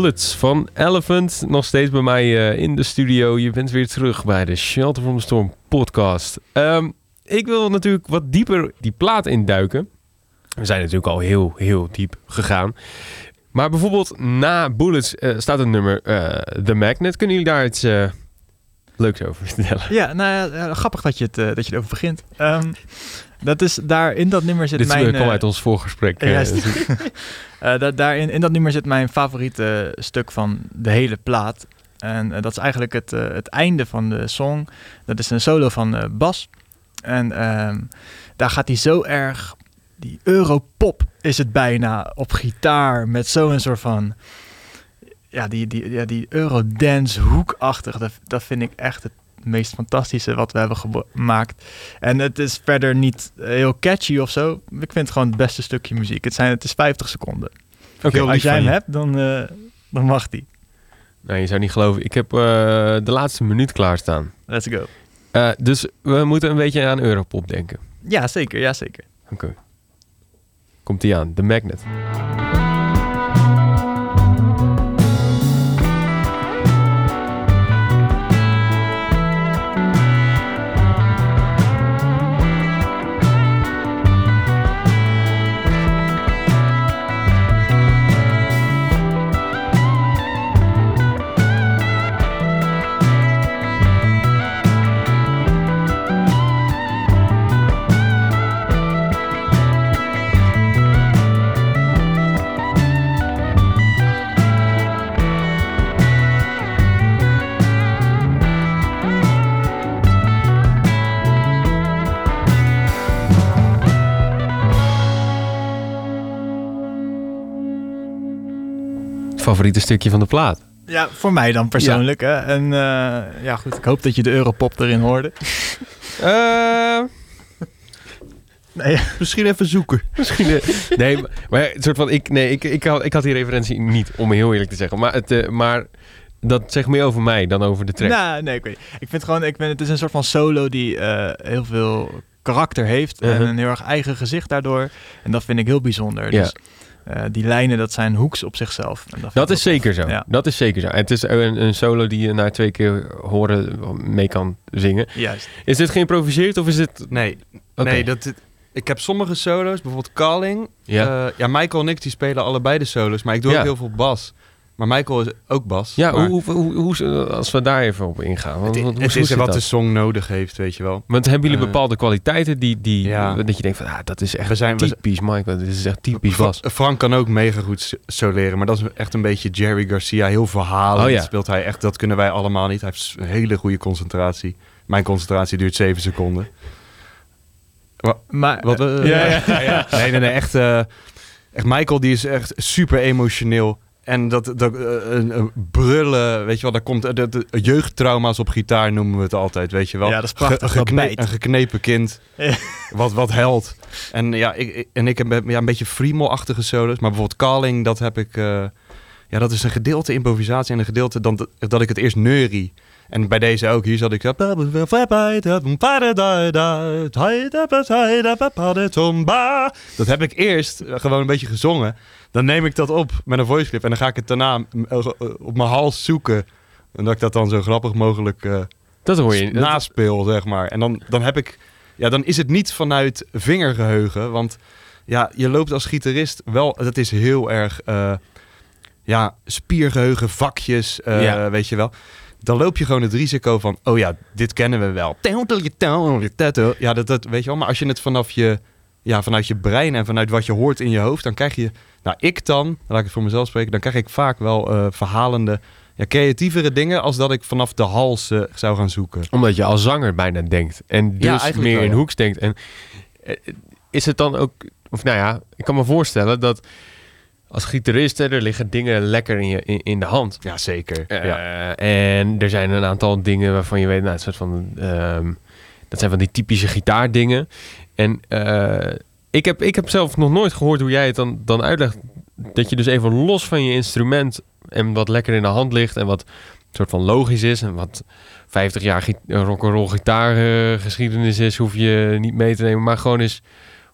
Bullets van Elephant. Nog steeds bij mij eh, in de studio. Je bent weer terug bij de Shelter from the Storm podcast. Ehm, ik wil natuurlijk wat dieper die plaat induiken. We zijn natuurlijk al heel, heel diep gegaan. Maar bijvoorbeeld na Bullets eh, staat een nummer eh, The Magnet. Kunnen jullie daar iets leuks over vertellen? Ja, nou ja, eh, grappig dat je, het, eh, dat je erover begint. Ehm, dat is daar in dat nummer zit Dit mijn. eh, kwam eh, uit ons voorgesprek. juist. dus- Eh, da- daarin, in dat nummer zit mijn favoriete stuk van de hele plaat. En dat is eigenlijk het, het einde van de song. Dat is een solo van Bas. En ehm, daar gaat hij zo erg... Die europop is het bijna op gitaar. Met zo'n soort van... Ja, die, die, ja, die eurodance hoekachtig. Dat, dat vind ik echt het meest fantastische wat we hebben gemaakt. En het is verder niet heel catchy of zo. Ik vind het gewoon het beste stukje muziek. Het, zijn, het is 50 seconden. Oké, Als jij hem je. hebt, dan, eh, dan mag die. Nou, je zou niet geloven. Ik heb eh, de laatste minuut klaarstaan. Let's go. Eh, dus we moeten een beetje aan Europop denken. Ja, zeker. Ja, zeker. Oké. Komt die aan, The Magnet. Favoriete stukje van de plaat. Ja, voor mij dan persoonlijk. Hè. En eh, ja, goed. Ik hoop dat je de Europop erin hoorde. Eh, Nee, Misschien even zoeken. misschien. eh, nee, maar- soort van. Ik, nee, ik, ik, had, ik had die referentie niet, om heel eerlijk te zeggen. Maar, het, eh, maar dat zegt meer over mij dan over de track. nou, nee ik weet niet. Ik vind gewoon, ik vind, het is een soort van solo die eh, heel veel karakter heeft. En Uh-huh. een heel erg eigen gezicht daardoor. En dat vind ik heel bijzonder. Ja. Eh, die lijnen, dat zijn hoeks op zichzelf. En Dat is zeker zo. Ja. Dat is zeker zo. En het is een, een solo die je na twee keer horen mee kan zingen. Juist. Is dit geïmproviseerd of is dit... Nee, nee dat, ik heb sommige solo's, bijvoorbeeld Calling. Ja. Ja. ja, Michael en ik die spelen allebei de solo's, maar ik doe Ja. ook heel veel bas. Maar Michael is ook bas. Ja, maar hoe, hoe, hoe, hoe- als we daar even op ingaan. Want, het, hoe, het hoe is zit wat dat? de song nodig heeft, weet je wel. Want hebben jullie Eh, bepaalde kwaliteiten die, die ja. dat je denkt van, ah, dat is echt We zijn, we zijn- typisch Michael, dit is echt typisch Fra- Bas. Frank kan ook mega goed soleren, maar dat is echt een beetje Jerry Garcia. Heel verhalen. Oh ja. Speelt hij echt, dat kunnen wij allemaal niet. Hij heeft een hele goede concentratie. Mijn concentratie duurt zeven seconden. Maar, Wat, eh, ja, ja. ja. Nee, nee, nee. Echt, eh, echt Michael die is echt super emotioneel. En dat, dat eh, een, een brullen, weet je wel, daar komt eh, de, de, jeugdtrauma's op gitaar noemen we het altijd, weet je wel. Ja, dat is prachtig, Ge- dat gekne- bijt. een geknepen kind, Ja. wat, wat held. En ja, ik, en ik heb ja, een beetje Fremel-achtige solos, maar bijvoorbeeld Calling, dat heb ik, eh, ja, dat is een gedeelte improvisatie en een gedeelte dan, dat ik het eerst neurie. En bij deze ook, hier zat ik... Dat heb ik eerst eh, gewoon een beetje gezongen. Dan neem ik dat op met een voice clip en dan ga ik het daarna mm, eh, op mijn hals zoeken. En dat ik dat dan zo grappig mogelijk eh, Dat hoor je. naspeel, zeg maar. En dan, dan heb ik... Ja, dan is het niet vanuit vingergeheugen. Want ja, je loopt als gitarist wel... Dat is heel erg... eh, ja, spiergeheugen, vakjes, eh, Ja. weet je wel. Dan loop je gewoon het risico van... Oh ja, dit kennen we wel. Ja, dat, dat weet je wel. Maar als je het vanaf je... Ja, vanuit je brein en vanuit wat je hoort in je hoofd... dan krijg je... Nou, ik dan, laat ik het voor mezelf spreken... dan krijg ik vaak wel eh, verhalende... Ja, creatievere dingen als dat ik vanaf de hals eh, zou gaan zoeken. Omdat je als zanger bijna denkt. En dus meer wel, in hoeks denkt. En eh, is het dan ook... Of nou ja, ik kan me voorstellen dat als gitarist... er liggen dingen lekker in, je, in, in de hand. Ja, zeker. Eh, ja. En er zijn een aantal dingen waarvan je weet... Nou, een soort van... ehm, dat zijn van die typische gitaardingen. En eh, ik, heb, ik heb zelf nog nooit gehoord hoe jij het dan, dan uitlegt. Dat je dus even los van je instrument... en wat lekker in de hand ligt... en wat soort van logisch is... en wat 50 jaar gi- rock'n'roll gitaargeschiedenis is... hoef je niet mee te nemen. Maar gewoon eens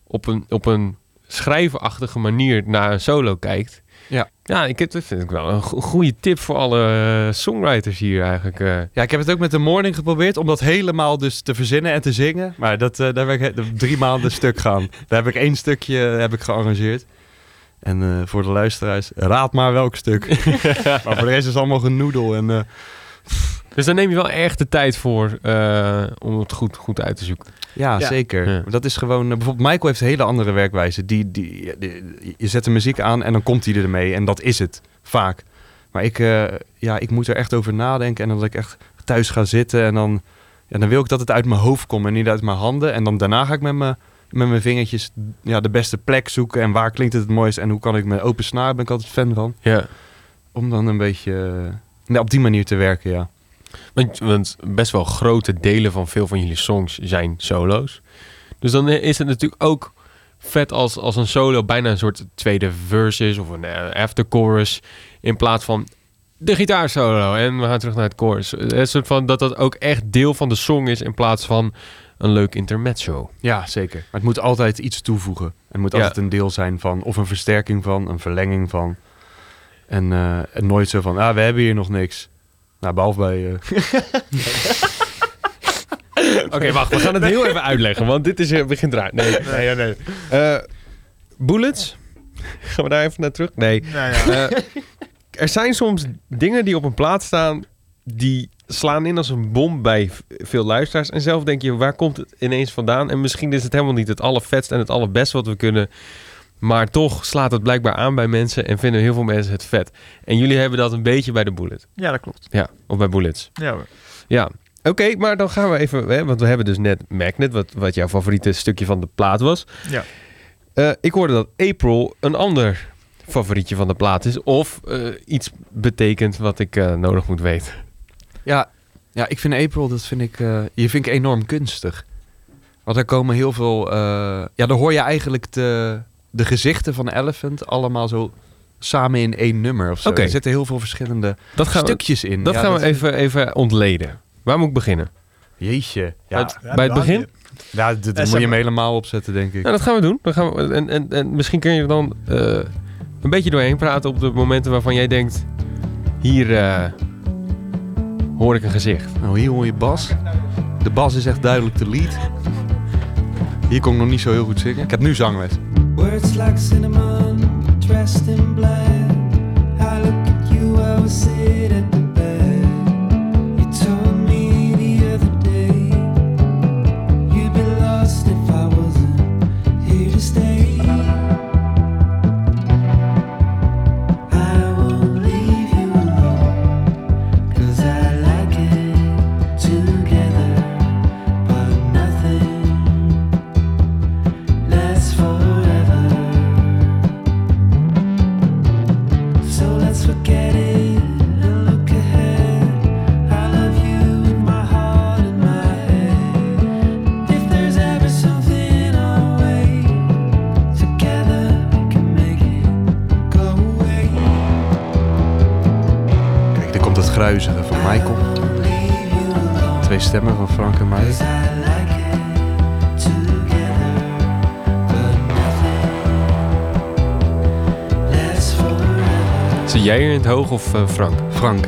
op een, op een schrijverachtige manier naar een solo kijkt. Ja. Ja, ik heb, dat vind ik wel een go- goede tip voor alle eh, songwriters hier eigenlijk. eh. Ja, ik heb het ook met de morning geprobeerd om dat helemaal dus te verzinnen en te zingen. Maar dat, eh, daar ben ik drie maanden stuk gaan. Daar heb ik één stukje heb ik gearrangeerd. En voor de luisteraars, raad maar welk stuk. maar voor de rest is het allemaal genoedel. En, Dus daar neem je wel echt de tijd voor eh, om het goed, goed uit te zoeken. ja, Ja. zeker. Ja. Dat is gewoon... eh, bijvoorbeeld Michael heeft een hele andere werkwijze. Die, die, die- je zet de muziek aan en dan komt hij ermee. En dat is het, vaak. Maar ik, eh, ja, ik moet er echt over nadenken. En dan dat ik echt thuis ga zitten en dan... Ja, dan wil ik dat het uit mijn hoofd komt en niet uit mijn handen. En dan daarna ga ik met mijn, met mijn vingertjes ja, de beste plek zoeken. En waar klinkt het het mooist. En hoe kan ik met open snaar, ben ik altijd fan van. Ja. Om dan een beetje nee, op die manier te werken, ja. Want, want best wel grote delen van veel van jullie songs zijn solo's. Dus dan is het natuurlijk ook vet als, als een solo bijna een soort tweede verse is of een eh, after chorus. In plaats van de gitaarsolo en we gaan terug naar het chorus. Een soort van dat dat ook echt deel van de song is in plaats van een leuk intermezzo. Ja, zeker. Maar het moet altijd iets toevoegen. Het moet Ja. altijd een deel zijn van, of een versterking van, een verlenging van. En, eh, en nooit zo van, ah, we hebben hier nog niks. Nou, behalve bij... eh, Oké, wacht, we gaan het heel even uitleggen, want dit is, eh, begint raar. Nee, nee, nee. Eh, bullets? Gaan we daar even naar terug? Nee. Nou ja. Er zijn soms dingen die op een plaat staan die slaan in als een bom bij veel luisteraars. En zelf denk je, waar komt het ineens vandaan? En misschien is het helemaal niet het allervetst en het allerbest wat we kunnen. Maar toch slaat het blijkbaar aan bij mensen en vinden heel veel mensen het vet. En jullie hebben dat een beetje bij de Bullet. ja, dat klopt. Ja, of bij Bullets. Ja, hoor. Ja. Oké, maar dan gaan we even, hè, want we hebben dus net Magnet, wat, wat jouw favoriete stukje van de plaat was. Ja. Eh, ik hoorde dat April een ander favorietje van de plaat is. Of eh, iets betekent wat ik eh, nodig moet weten. ja, ja, ik vind April, dat vind ik, eh je vind ik enorm kunstig. Want er komen heel veel, eh, ja, daar hoor je eigenlijk de, de gezichten van Elephant allemaal zo samen in één nummer of zo. Oké. Er zitten heel veel verschillende Dat gaan we, stukjes in. dat Ja, gaan we even, even ontleden. Waar moet ik beginnen? Jeetje. Ja, bij het begin? ja dit, Eh, moet je hem helemaal opzetten, denk ik. Nou, dat gaan we doen. Dan gaan we, en, en, en misschien kun je er dan eh, een beetje doorheen praten op de momenten waarvan jij denkt... Hier eh, hoor ik een gezicht. Nou, hier hoor je bas. De bas is echt duidelijk de lead. Hier kon ik nog niet zo heel goed zingen. Ik heb nu zangles. Words like cinnamon, dressed in black. I look at you, I was sit Twee stemmen van Frank en mij. Zit jij hier in het hoog of eh, Frank? Frank.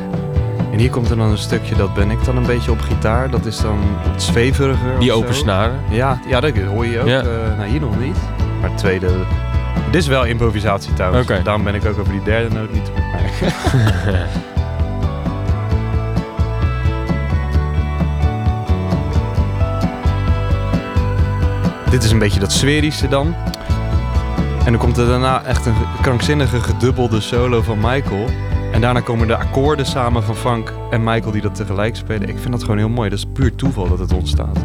En hier komt er dan een stukje, dat ben ik dan een beetje op gitaar. Dat is dan wat zweveriger. Die open zo. snaren. Ja, ja, dat hoor je ook. Ja. Eh, nou, hier nog niet. Maar het tweede... Dit is wel improvisatie trouwens. Daarom ben ik ook over die derde noot niet te Dit is een beetje dat sferische dan. En dan komt er daarna echt een krankzinnige gedubbelde solo van Michael. En daarna komen de akkoorden samen van Frank en Michael die dat tegelijk spelen. Ik vind dat gewoon heel mooi. Dat is puur toeval dat het ontstaat.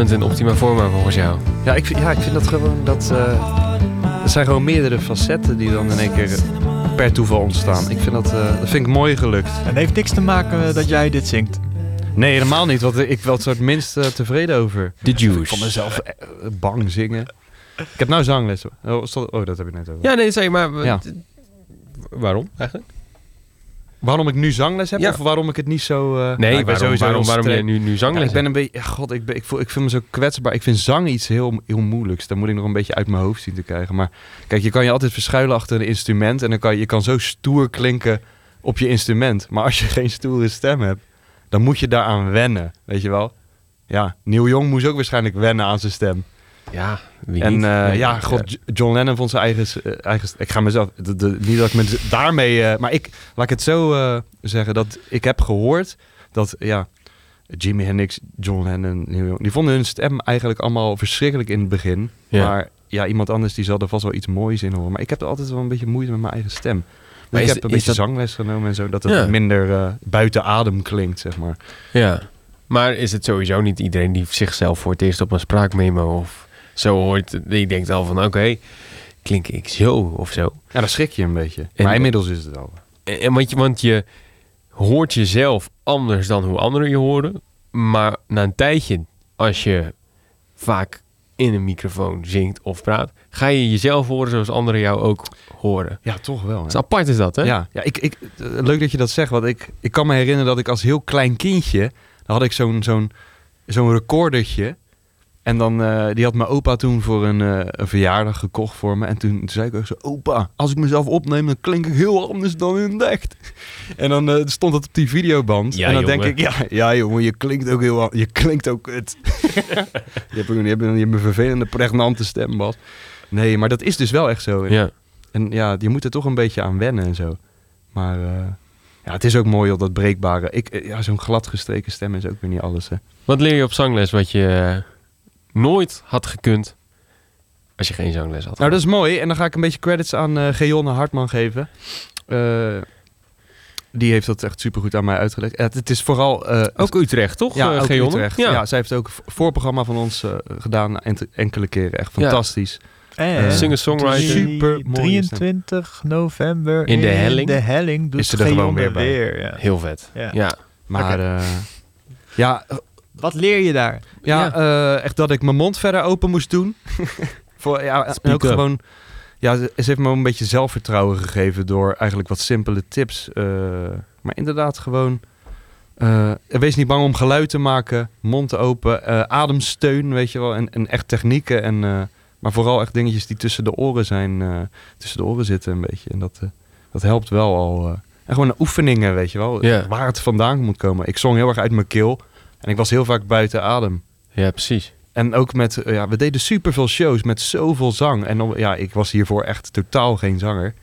Elephant in optima forma volgens jou? Ja, ik vind, ja, ik vind dat gewoon dat. eh er zijn gewoon meerdere facetten die dan in één keer per toeval ontstaan. Ik vind dat, eh, dat vind ik mooi gelukt. En het heeft niks te maken dat jij dit zingt. Nee, helemaal niet. Want ik wel het minst eh, tevreden over. De Ik Juice. vond mezelf eh, bang zingen. Ik heb nou zangles. hoor. Oh, oh, dat heb ik net over. Ja, nee, zeg maar. Ja. Waarom eigenlijk? Waarom ik nu zangles heb Ja. of waarom ik het niet zo... eh, Nee, nou, ik ben waarom, sowieso waarom, waarom jij streng. nu, nu Ja, zangles ik ben een beetje... ja, God, ik, ben, ik, voel, ik vind me zo kwetsbaar. Ik vind zang iets heel, heel moeilijks. Daar moet ik nog een beetje uit mijn hoofd zien te krijgen. Maar kijk, je kan je altijd verschuilen achter een instrument. En dan kan je, je kan zo stoer klinken op je instrument. Maar als je geen stoere stem hebt, dan moet je daaraan wennen. Weet je wel? Ja, Neil Young moest ook waarschijnlijk wennen aan zijn stem. Ja, wie En niet? eh, ja, god, John Lennon vond zijn eigen... eh, eigen ik ga mezelf... de- de- niet dat ik me daarmee... eh, maar ik, laat ik het zo zeggen, dat ik heb gehoord dat, ja... Jimi Hendrix, John Lennon, die vonden hun stem eigenlijk allemaal verschrikkelijk in het begin. Ja. Maar ja, iemand anders die zal er vast wel iets moois in horen. Maar ik heb er altijd wel een beetje moeite met mijn eigen stem. Dus ik is- heb een beetje dat- zangles genomen en zo, dat het Ja. minder buiten adem klinkt, zeg maar. Ja. Maar is het sowieso niet iedereen die zichzelf voor het eerst op een spraakmemo of zo hoort, die denkt al van oké, klink ik zo of zo. Ja, dan schrik je een beetje. En- maar inmiddels is het al. En, en want, je, want je hoort jezelf anders dan hoe anderen je horen. Maar na een tijdje, als je vaak in een microfoon zingt of praat, ga je jezelf horen zoals anderen jou ook horen. Ja, toch wel. hè? Dat is apart is dat, hè? Ja, ja ik, ik, leuk dat je dat zegt. Want ik, ik kan me herinneren dat ik als heel klein kindje... dan had ik zo'n zo'n zo'n recordertje. En dan, eh, die had mijn opa toen voor een, eh, een verjaardag gekocht voor me. En toen zei ik ook zo... Opa, als ik mezelf opneem, dan klink ik heel anders dan in het echt. En dan eh, stond het op die videoband. Ja, en dan jongen. denk ik... Ja, ja, jongen, je klinkt ook heel... Je klinkt ook kut. je, hebt, ook- je, hebt een, je hebt een vervelende, pregnante stem, Bas. Nee, maar dat is dus wel echt zo. Ja. En ja, je moet er toch een beetje aan wennen en zo. Maar ja, het is ook mooi op dat breekbare. Ik, ja, zo'n gladgestreken stem is ook weer niet alles. Hè. Wat leer je op zangles wat je nooit had gekund als je geen zangles had? Nou, dat is mooi. En dan ga ik een beetje credits aan eh Geonne Hartman geven. Eh, die heeft dat echt supergoed aan mij uitgelegd. Ja, het, het is vooral... eh, Ook Utrecht, toch? ja, ook? Utrecht. Ja. Ja. zij heeft ook een voorprogramma van ons gedaan enkele keren. Echt Ja. fantastisch. En Eh, Singer-songwriter. Super mooie stem. 23 november In de helling. de helling doet Is ze er gewoon weer bij. weer, ja. Heel vet. Ja. Ja. Maar eh, ja, Wat leer je daar? Ja, eh, echt dat ik mijn mond verder open moest doen. Voor, ja, en ook up. gewoon... Ja, ze ze heeft me een beetje zelfvertrouwen gegeven door eigenlijk wat simpele tips. eh, maar inderdaad gewoon... eh, wees niet bang om geluid te maken, mond open, eh, ademsteun, weet je wel. En, en echt technieken. En, eh, maar vooral echt dingetjes die tussen de oren zijn, eh, tussen de oren zitten een beetje. En dat, eh, dat helpt wel al. eh. En gewoon oefeningen, weet je wel. Waar het vandaan moet komen. Ik zong heel erg uit mijn keel. En ik was heel vaak buiten adem. ja, precies. En ook met, eh, ja, we deden superveel shows met zoveel zang. En ja, ik was hiervoor echt totaal geen zanger.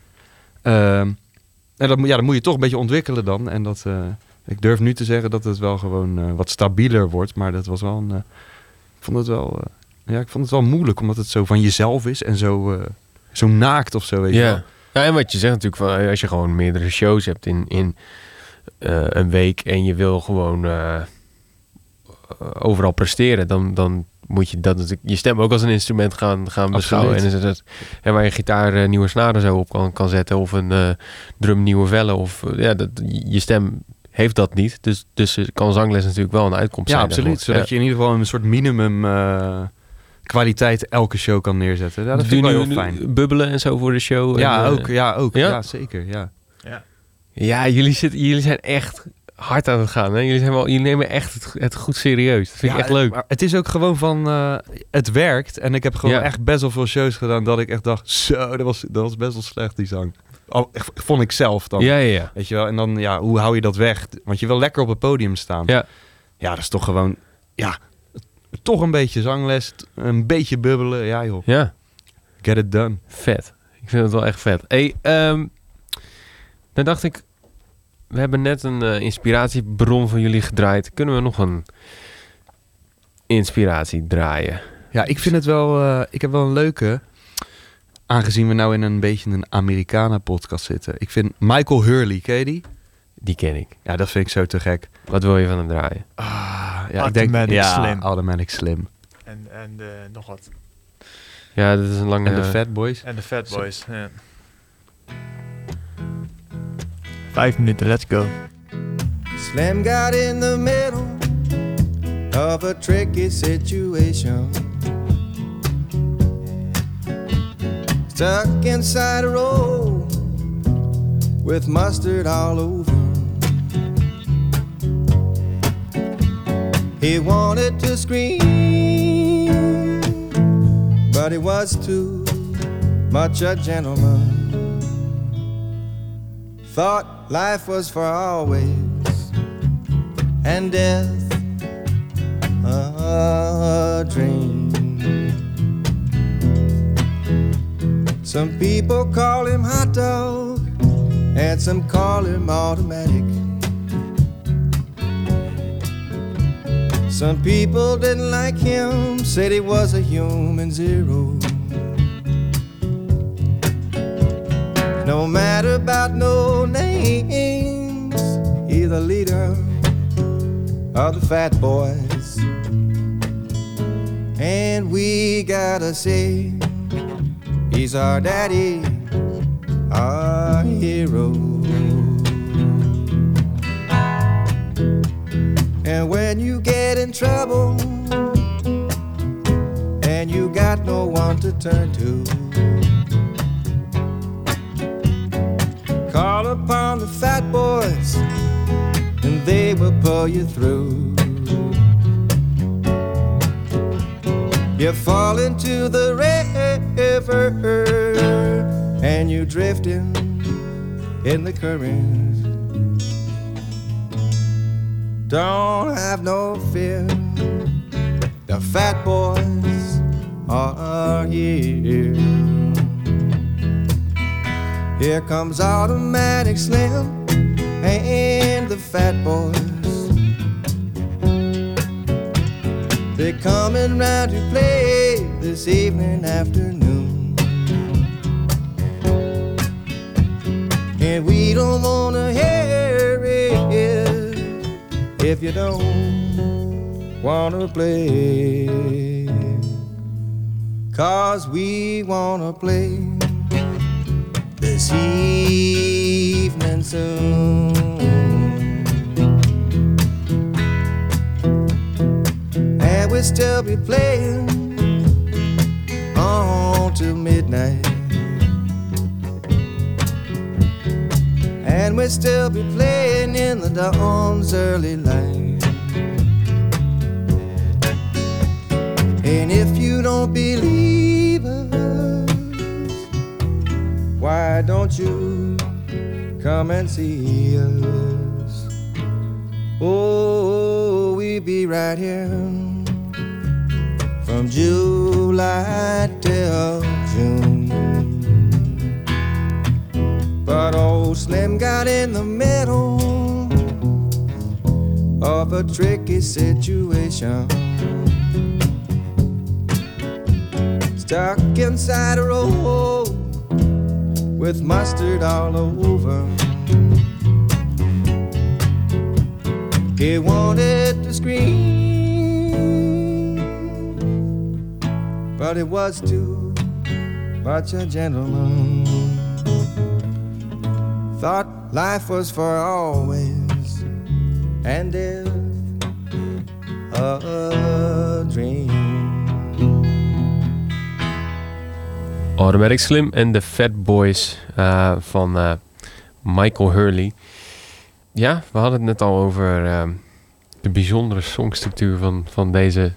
Ehm, en dat, ja, dat moet je toch een beetje ontwikkelen dan. En dat, eh, ik durf nu te zeggen dat het wel gewoon eh, wat stabieler wordt. Maar dat was wel een, ik vond het wel, ja, ik vond het wel moeilijk. Omdat het zo van jezelf is en zo, zo naakt of zo, weet je wel. Ja. en wat je zegt natuurlijk, van, als je gewoon meerdere shows hebt in, in een week en je wil gewoon overal presteren, dan, dan moet je dat natuurlijk, je stem ook als een instrument gaan, gaan beschouwen. En, het- en waar je gitaar eh, nieuwe snaren zo op kan, kan zetten of een eh, drum nieuwe vellen. Of, eh, ja, dat, je stem heeft dat niet. Dus, dus eh, kan zangles natuurlijk wel een uitkomst Ja, zijn. absoluut. Zodat je in ieder geval een soort minimum eh, kwaliteit elke show kan neerzetten. Ja, dat vind ik wel heel fijn. Bubbelen en zo voor de show. Ja, en, eh, ook. Ja, ook. ja? Ja, zeker. Ja. Ja, jullie, zitten, jullie zijn echt hard aan het gaan. Hè? Jullie, zijn wel, jullie nemen echt het, het goed serieus. Dat vind ik echt leuk. maar het is ook gewoon van, eh, het werkt. En ik heb gewoon Ja. echt best wel veel shows gedaan dat ik echt dacht, zo, dat was, dat was best wel slecht die zang. Al, vond ik zelf dan. Ja, ja, ja. Weet je wel? En dan, ja, hoe hou je dat weg? Want je wil lekker op het podium staan. Ja. Ja, dat is toch gewoon, ja, toch een beetje zangles, een beetje bubbelen. Ja joh, Ja, get it done. vet. Ik vind het wel echt vet. Hey, ehm, dan dacht ik, we hebben net een eh, inspiratiebron van jullie gedraaid. Kunnen we nog een inspiratie draaien? Ja, ik vind het wel, eh, ik heb wel een leuke, aangezien we nou in een beetje een Americana-podcast zitten. Ik vind Michael Hurley, ken je die? Die ken ik. Ja, dat vind ik zo te gek. Wat wil je van hem draaien? Ah, ja ik denk Automatic ja, Slim. Automatic Slim. En, en de, nog wat. Ja, dat is een lange... En de Fat Boys. En de Fat Boys. Ja. Vijf minuten, let's go. Slim got in the middle of a tricky situation. Stuck inside a roll with mustard all over. He wanted to scream, but he was too much a gentleman. Thought life was for always and death a dream. Some people call him hot dog, and some call him automatic. Some people didn't like him, said he was a human zero. No matter about no names, he's the leader of the fat boys. And we gotta say, he's our daddy, our hero. And when you get in trouble, and you got no one to turn to, call upon the fat boys, and they will pull you through. You fall into the river, and you drifting in the current. Don't have no fear. The fat boys are here. Here comes automatic slim and the fat boys. They're coming round to play this evening afternoon. And we don't wanna hear it if you don't wanna play. Cause we wanna play this evening soon. And we'll still be playing on till midnight. And we'll still be playing in the dawn's early light. And if you don't believe why don't you come and see us? Oh, we be right here from July till June. But old Slim got in the middle of a tricky situation. Stuck inside a roll with mustard all over. He wanted to scream, but it was too much a gentleman. Thought life was for always, and death a dream. Automatic Slim en de Fat Boys eh, van eh, Michael Hurley. Ja, we hadden het net al over eh, de bijzondere songstructuur van, van deze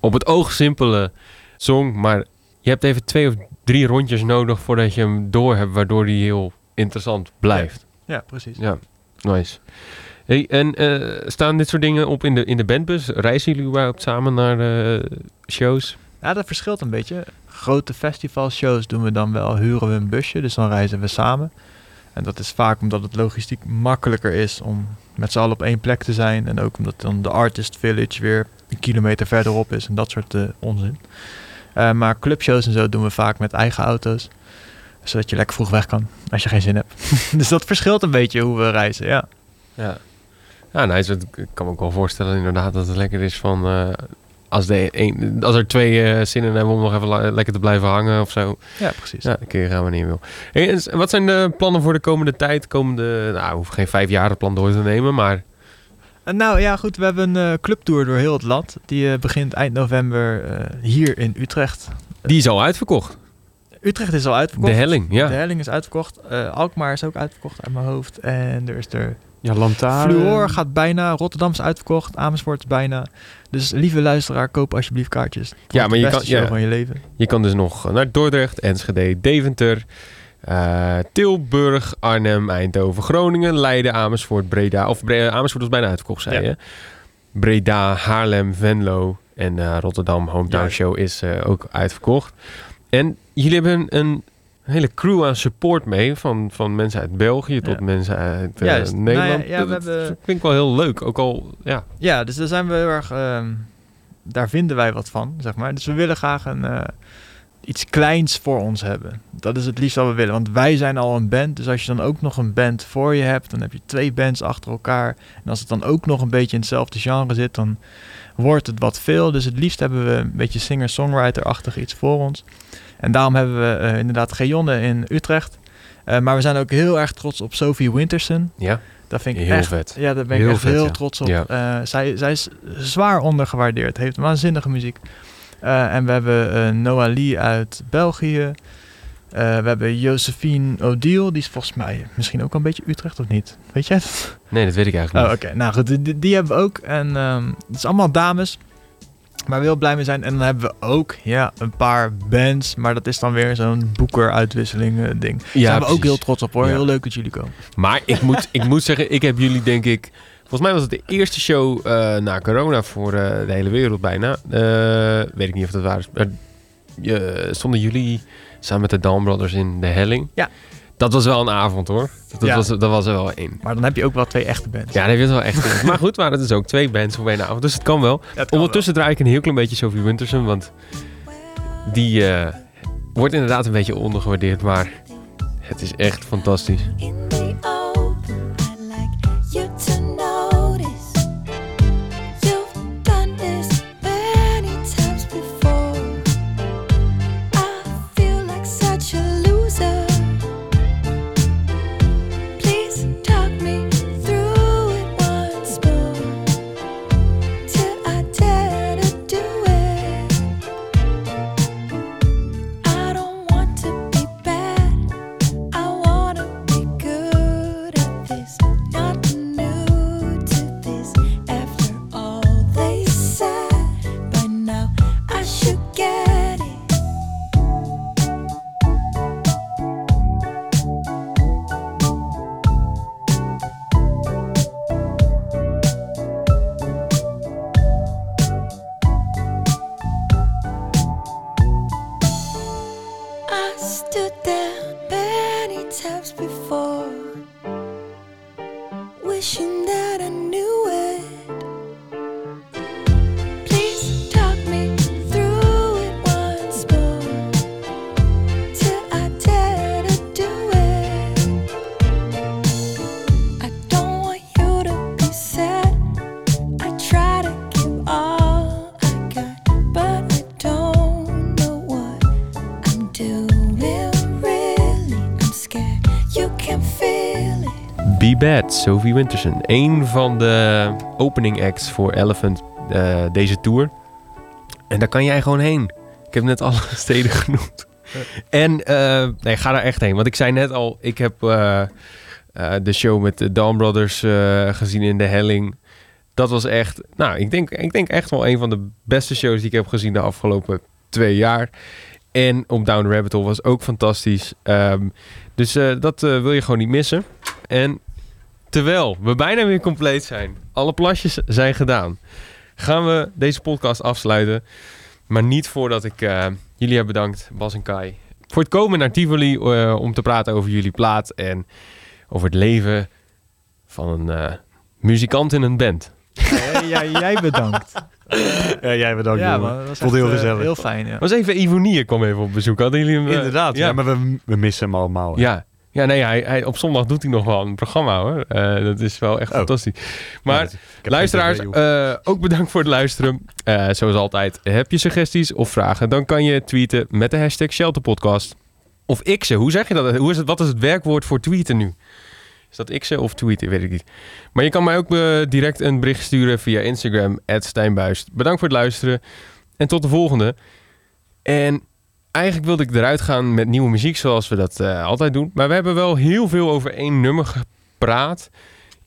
op het oog simpele song. Maar je hebt even twee of drie rondjes nodig voordat je hem door hebt, waardoor die heel interessant blijft. Ja, precies. Ja, nice. Hey, en eh, staan dit soort dingen op in de, in de bandbus? Reizen jullie überhaupt samen naar shows? Ja, dat verschilt een beetje. Grote festivalshows doen we dan wel, huren we een busje, dus dan reizen we samen. En dat is vaak omdat het logistiek makkelijker is om met z'n allen op één plek te zijn. En ook omdat dan de Artist Village weer een kilometer verderop is en dat soort eh, onzin. Eh, maar clubshows en zo doen we vaak met eigen auto's. Zodat je lekker vroeg weg kan, als je geen zin hebt. dus dat verschilt een beetje hoe we reizen, ja. Ja. Ja, nou, is het- ik kan me ook wel voorstellen inderdaad dat het lekker is van... eh, als, de een, als er twee eh, zinnen hebben om nog even lekker te blijven hangen of zo. Ja, precies. Ja, dan kun je gaan wanneer je wil. Hey, en s- wat zijn de plannen voor de komende tijd? Komende, nou, we hoeven geen vijf jaar plan door te nemen, maar... En nou ja, goed, we hebben een eh, clubtour door heel het land. Die eh, begint eind november eh, hier in Utrecht. Die is al uitverkocht. Utrecht is al uitverkocht. De helling, ja. De helling is uitverkocht. Eh, Alkmaar is ook uitverkocht uit mijn hoofd. En er is er... Ja, Lantaarn. Fluor gaat bijna. Rotterdam is uitverkocht. Amersfoort is bijna. Dus lieve luisteraar, koop alsjeblieft kaartjes. Ja, maar je kan- show ja. van je leven. Je kan dus nog naar Dordrecht, Enschede, Deventer, eh, Tilburg, Arnhem, Eindhoven, Groningen, Leiden, Amersfoort, Breda. Of Bre- Amersfoort was bijna uitverkocht, zei Ja. je. Breda, Haarlem, Venlo en eh, Rotterdam Hometown Ja. Show is eh, ook uitverkocht. En jullie hebben een hele crew aan support mee. Van, van mensen uit België tot Ja. mensen uit eh. Nou ja, Nederland. ja, we dat hebben- vind ik wel heel leuk. Ook al, ja, Ja, dus daar zijn we heel erg... ehm, daar vinden wij wat van, zeg maar. Dus we willen graag een, eh, iets kleins voor ons hebben. Dat is het liefst wat we willen. Want wij zijn al een band. Dus als je dan ook nog een band voor je hebt... dan heb je twee bands achter elkaar. En als het dan ook nog een beetje in hetzelfde genre zit... dan wordt het wat veel. Dus het liefst hebben we een beetje singer-songwriter-achtig iets voor ons. En daarom hebben we eh, inderdaad Geonne in Utrecht. Eh, maar we zijn ook heel erg trots op Sophie Winterson. ja Dat vind ik heel echt vet. ja, daar ben ik Heel echt vet, heel ja. trots op. Ja. Eh, zij, zij is zwaar ondergewaardeerd. Heeft waanzinnige muziek. En we hebben Noah Lee uit België. We hebben Josephine Odile. Die is volgens mij misschien ook een beetje Utrecht of niet? Weet jij het? Nee, dat weet ik eigenlijk Oh, niet. oké. Nou goed, die, hebben we ook. En ehm, het is allemaal dames. Waar we heel blij mee zijn. En dan hebben we ook ja, een paar bands. Maar dat is dan weer zo'n boeker-uitwisseling eh, ding. Daar zijn we ook heel trots op hoor. Ja. Heel leuk dat jullie komen. Maar ik moet, ik moet zeggen, ik heb jullie denk ik... Volgens mij was het de eerste show eh, na corona voor eh, de hele wereld bijna. Weet ik niet of dat waar is. Maar, stonden jullie samen met de Dawn Brothers in de helling? Ja. Dat was wel een avond hoor. Dat, Ja. was, dat was er wel één. Maar dan heb je ook wel twee echte bands. Ja, dat heb je het wel echt. maar goed, waren het dus ook twee bands voor één avond. Dus het kan wel. Ja, het kan Ondertussen draai ik een heel klein beetje Sophie Winterson. Want die eh, wordt inderdaad een beetje ondergewaardeerd. Maar het is echt fantastisch. in the open. I'd like you Sophie Winterson. Een van de opening acts voor Elephant eh, deze tour. En daar kan jij gewoon heen. Ik heb net alle steden genoemd. En eh, nee, ga daar echt heen. Want ik zei net al, ik heb eh, de show met de Dawn Brothers gezien in de Helling. Dat was echt, nou, ik denk, ik denk echt wel een van de beste shows die ik heb gezien de afgelopen twee jaar. En op Down the Rabbit Hole was ook fantastisch. Ehm, dus dat wil je gewoon niet missen. En terwijl we bijna weer compleet zijn, alle plasjes zijn gedaan, gaan we deze podcast afsluiten. Maar niet voordat ik eh, jullie heb bedankt, Bas en Kai, voor het komen naar Tivoli eh, om te praten over jullie plaat en over het leven van een eh, muzikant in een band. Ja, ja, jij bedankt. Ja, jij bedankt. ja, dat was Vond echt, heel gezellig. heel fijn, ja. Was even Ivonie kwam even op bezoek. Hadden jullie hem? Inderdaad, ja. ja. maar we, we missen hem allemaal. hè. Ja, Ja, nee, hij, hij, op zondag doet hij nog wel een programma hoor. Eh, dat is wel echt Oh. fantastisch. Maar Ja, luisteraars, eh, ook bedankt voor het luisteren. Eh, zoals altijd, heb je suggesties of vragen, dan kan je tweeten met de hashtag Shelterpodcast. Of x'en, hoe zeg je dat? Hoe is het, wat is het werkwoord voor tweeten nu? Is dat x'en of tweeten? Weet ik niet. Maar je kan mij ook direct een bericht sturen via Instagram, Stijnbuist. Bedankt voor het luisteren en tot de volgende. En eigenlijk wilde ik eruit gaan met nieuwe muziek zoals we dat eh, altijd doen. Maar we hebben wel heel veel over één nummer gepraat.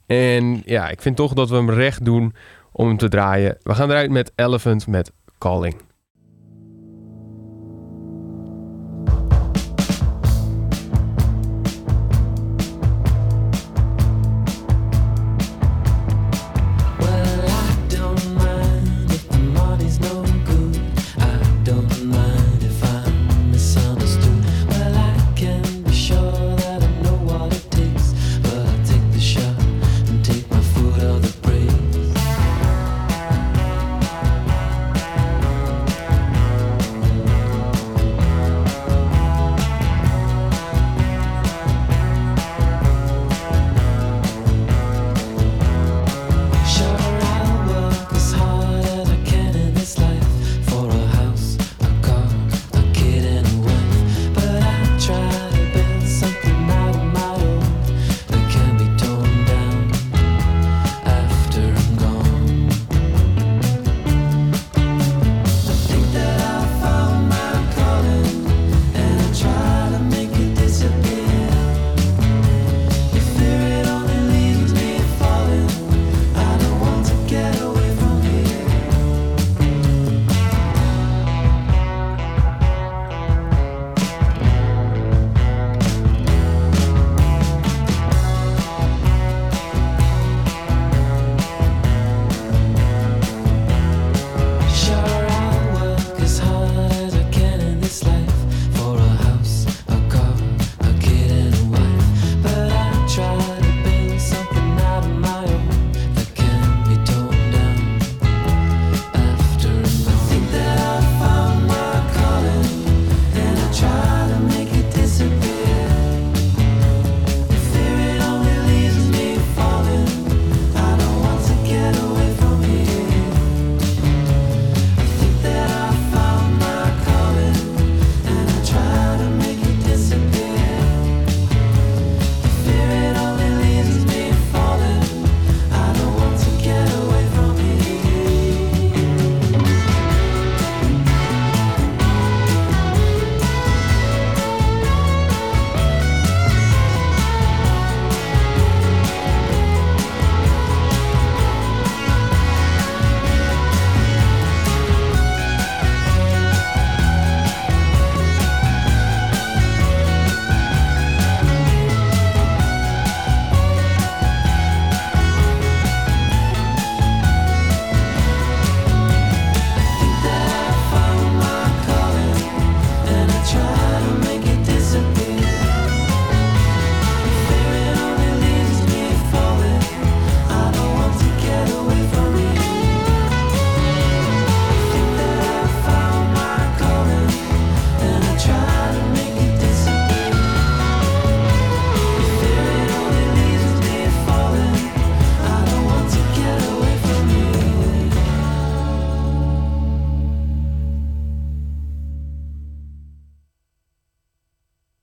En ja, ik vind toch dat we hem recht doen om hem te draaien. We gaan eruit met Elephant met Calling.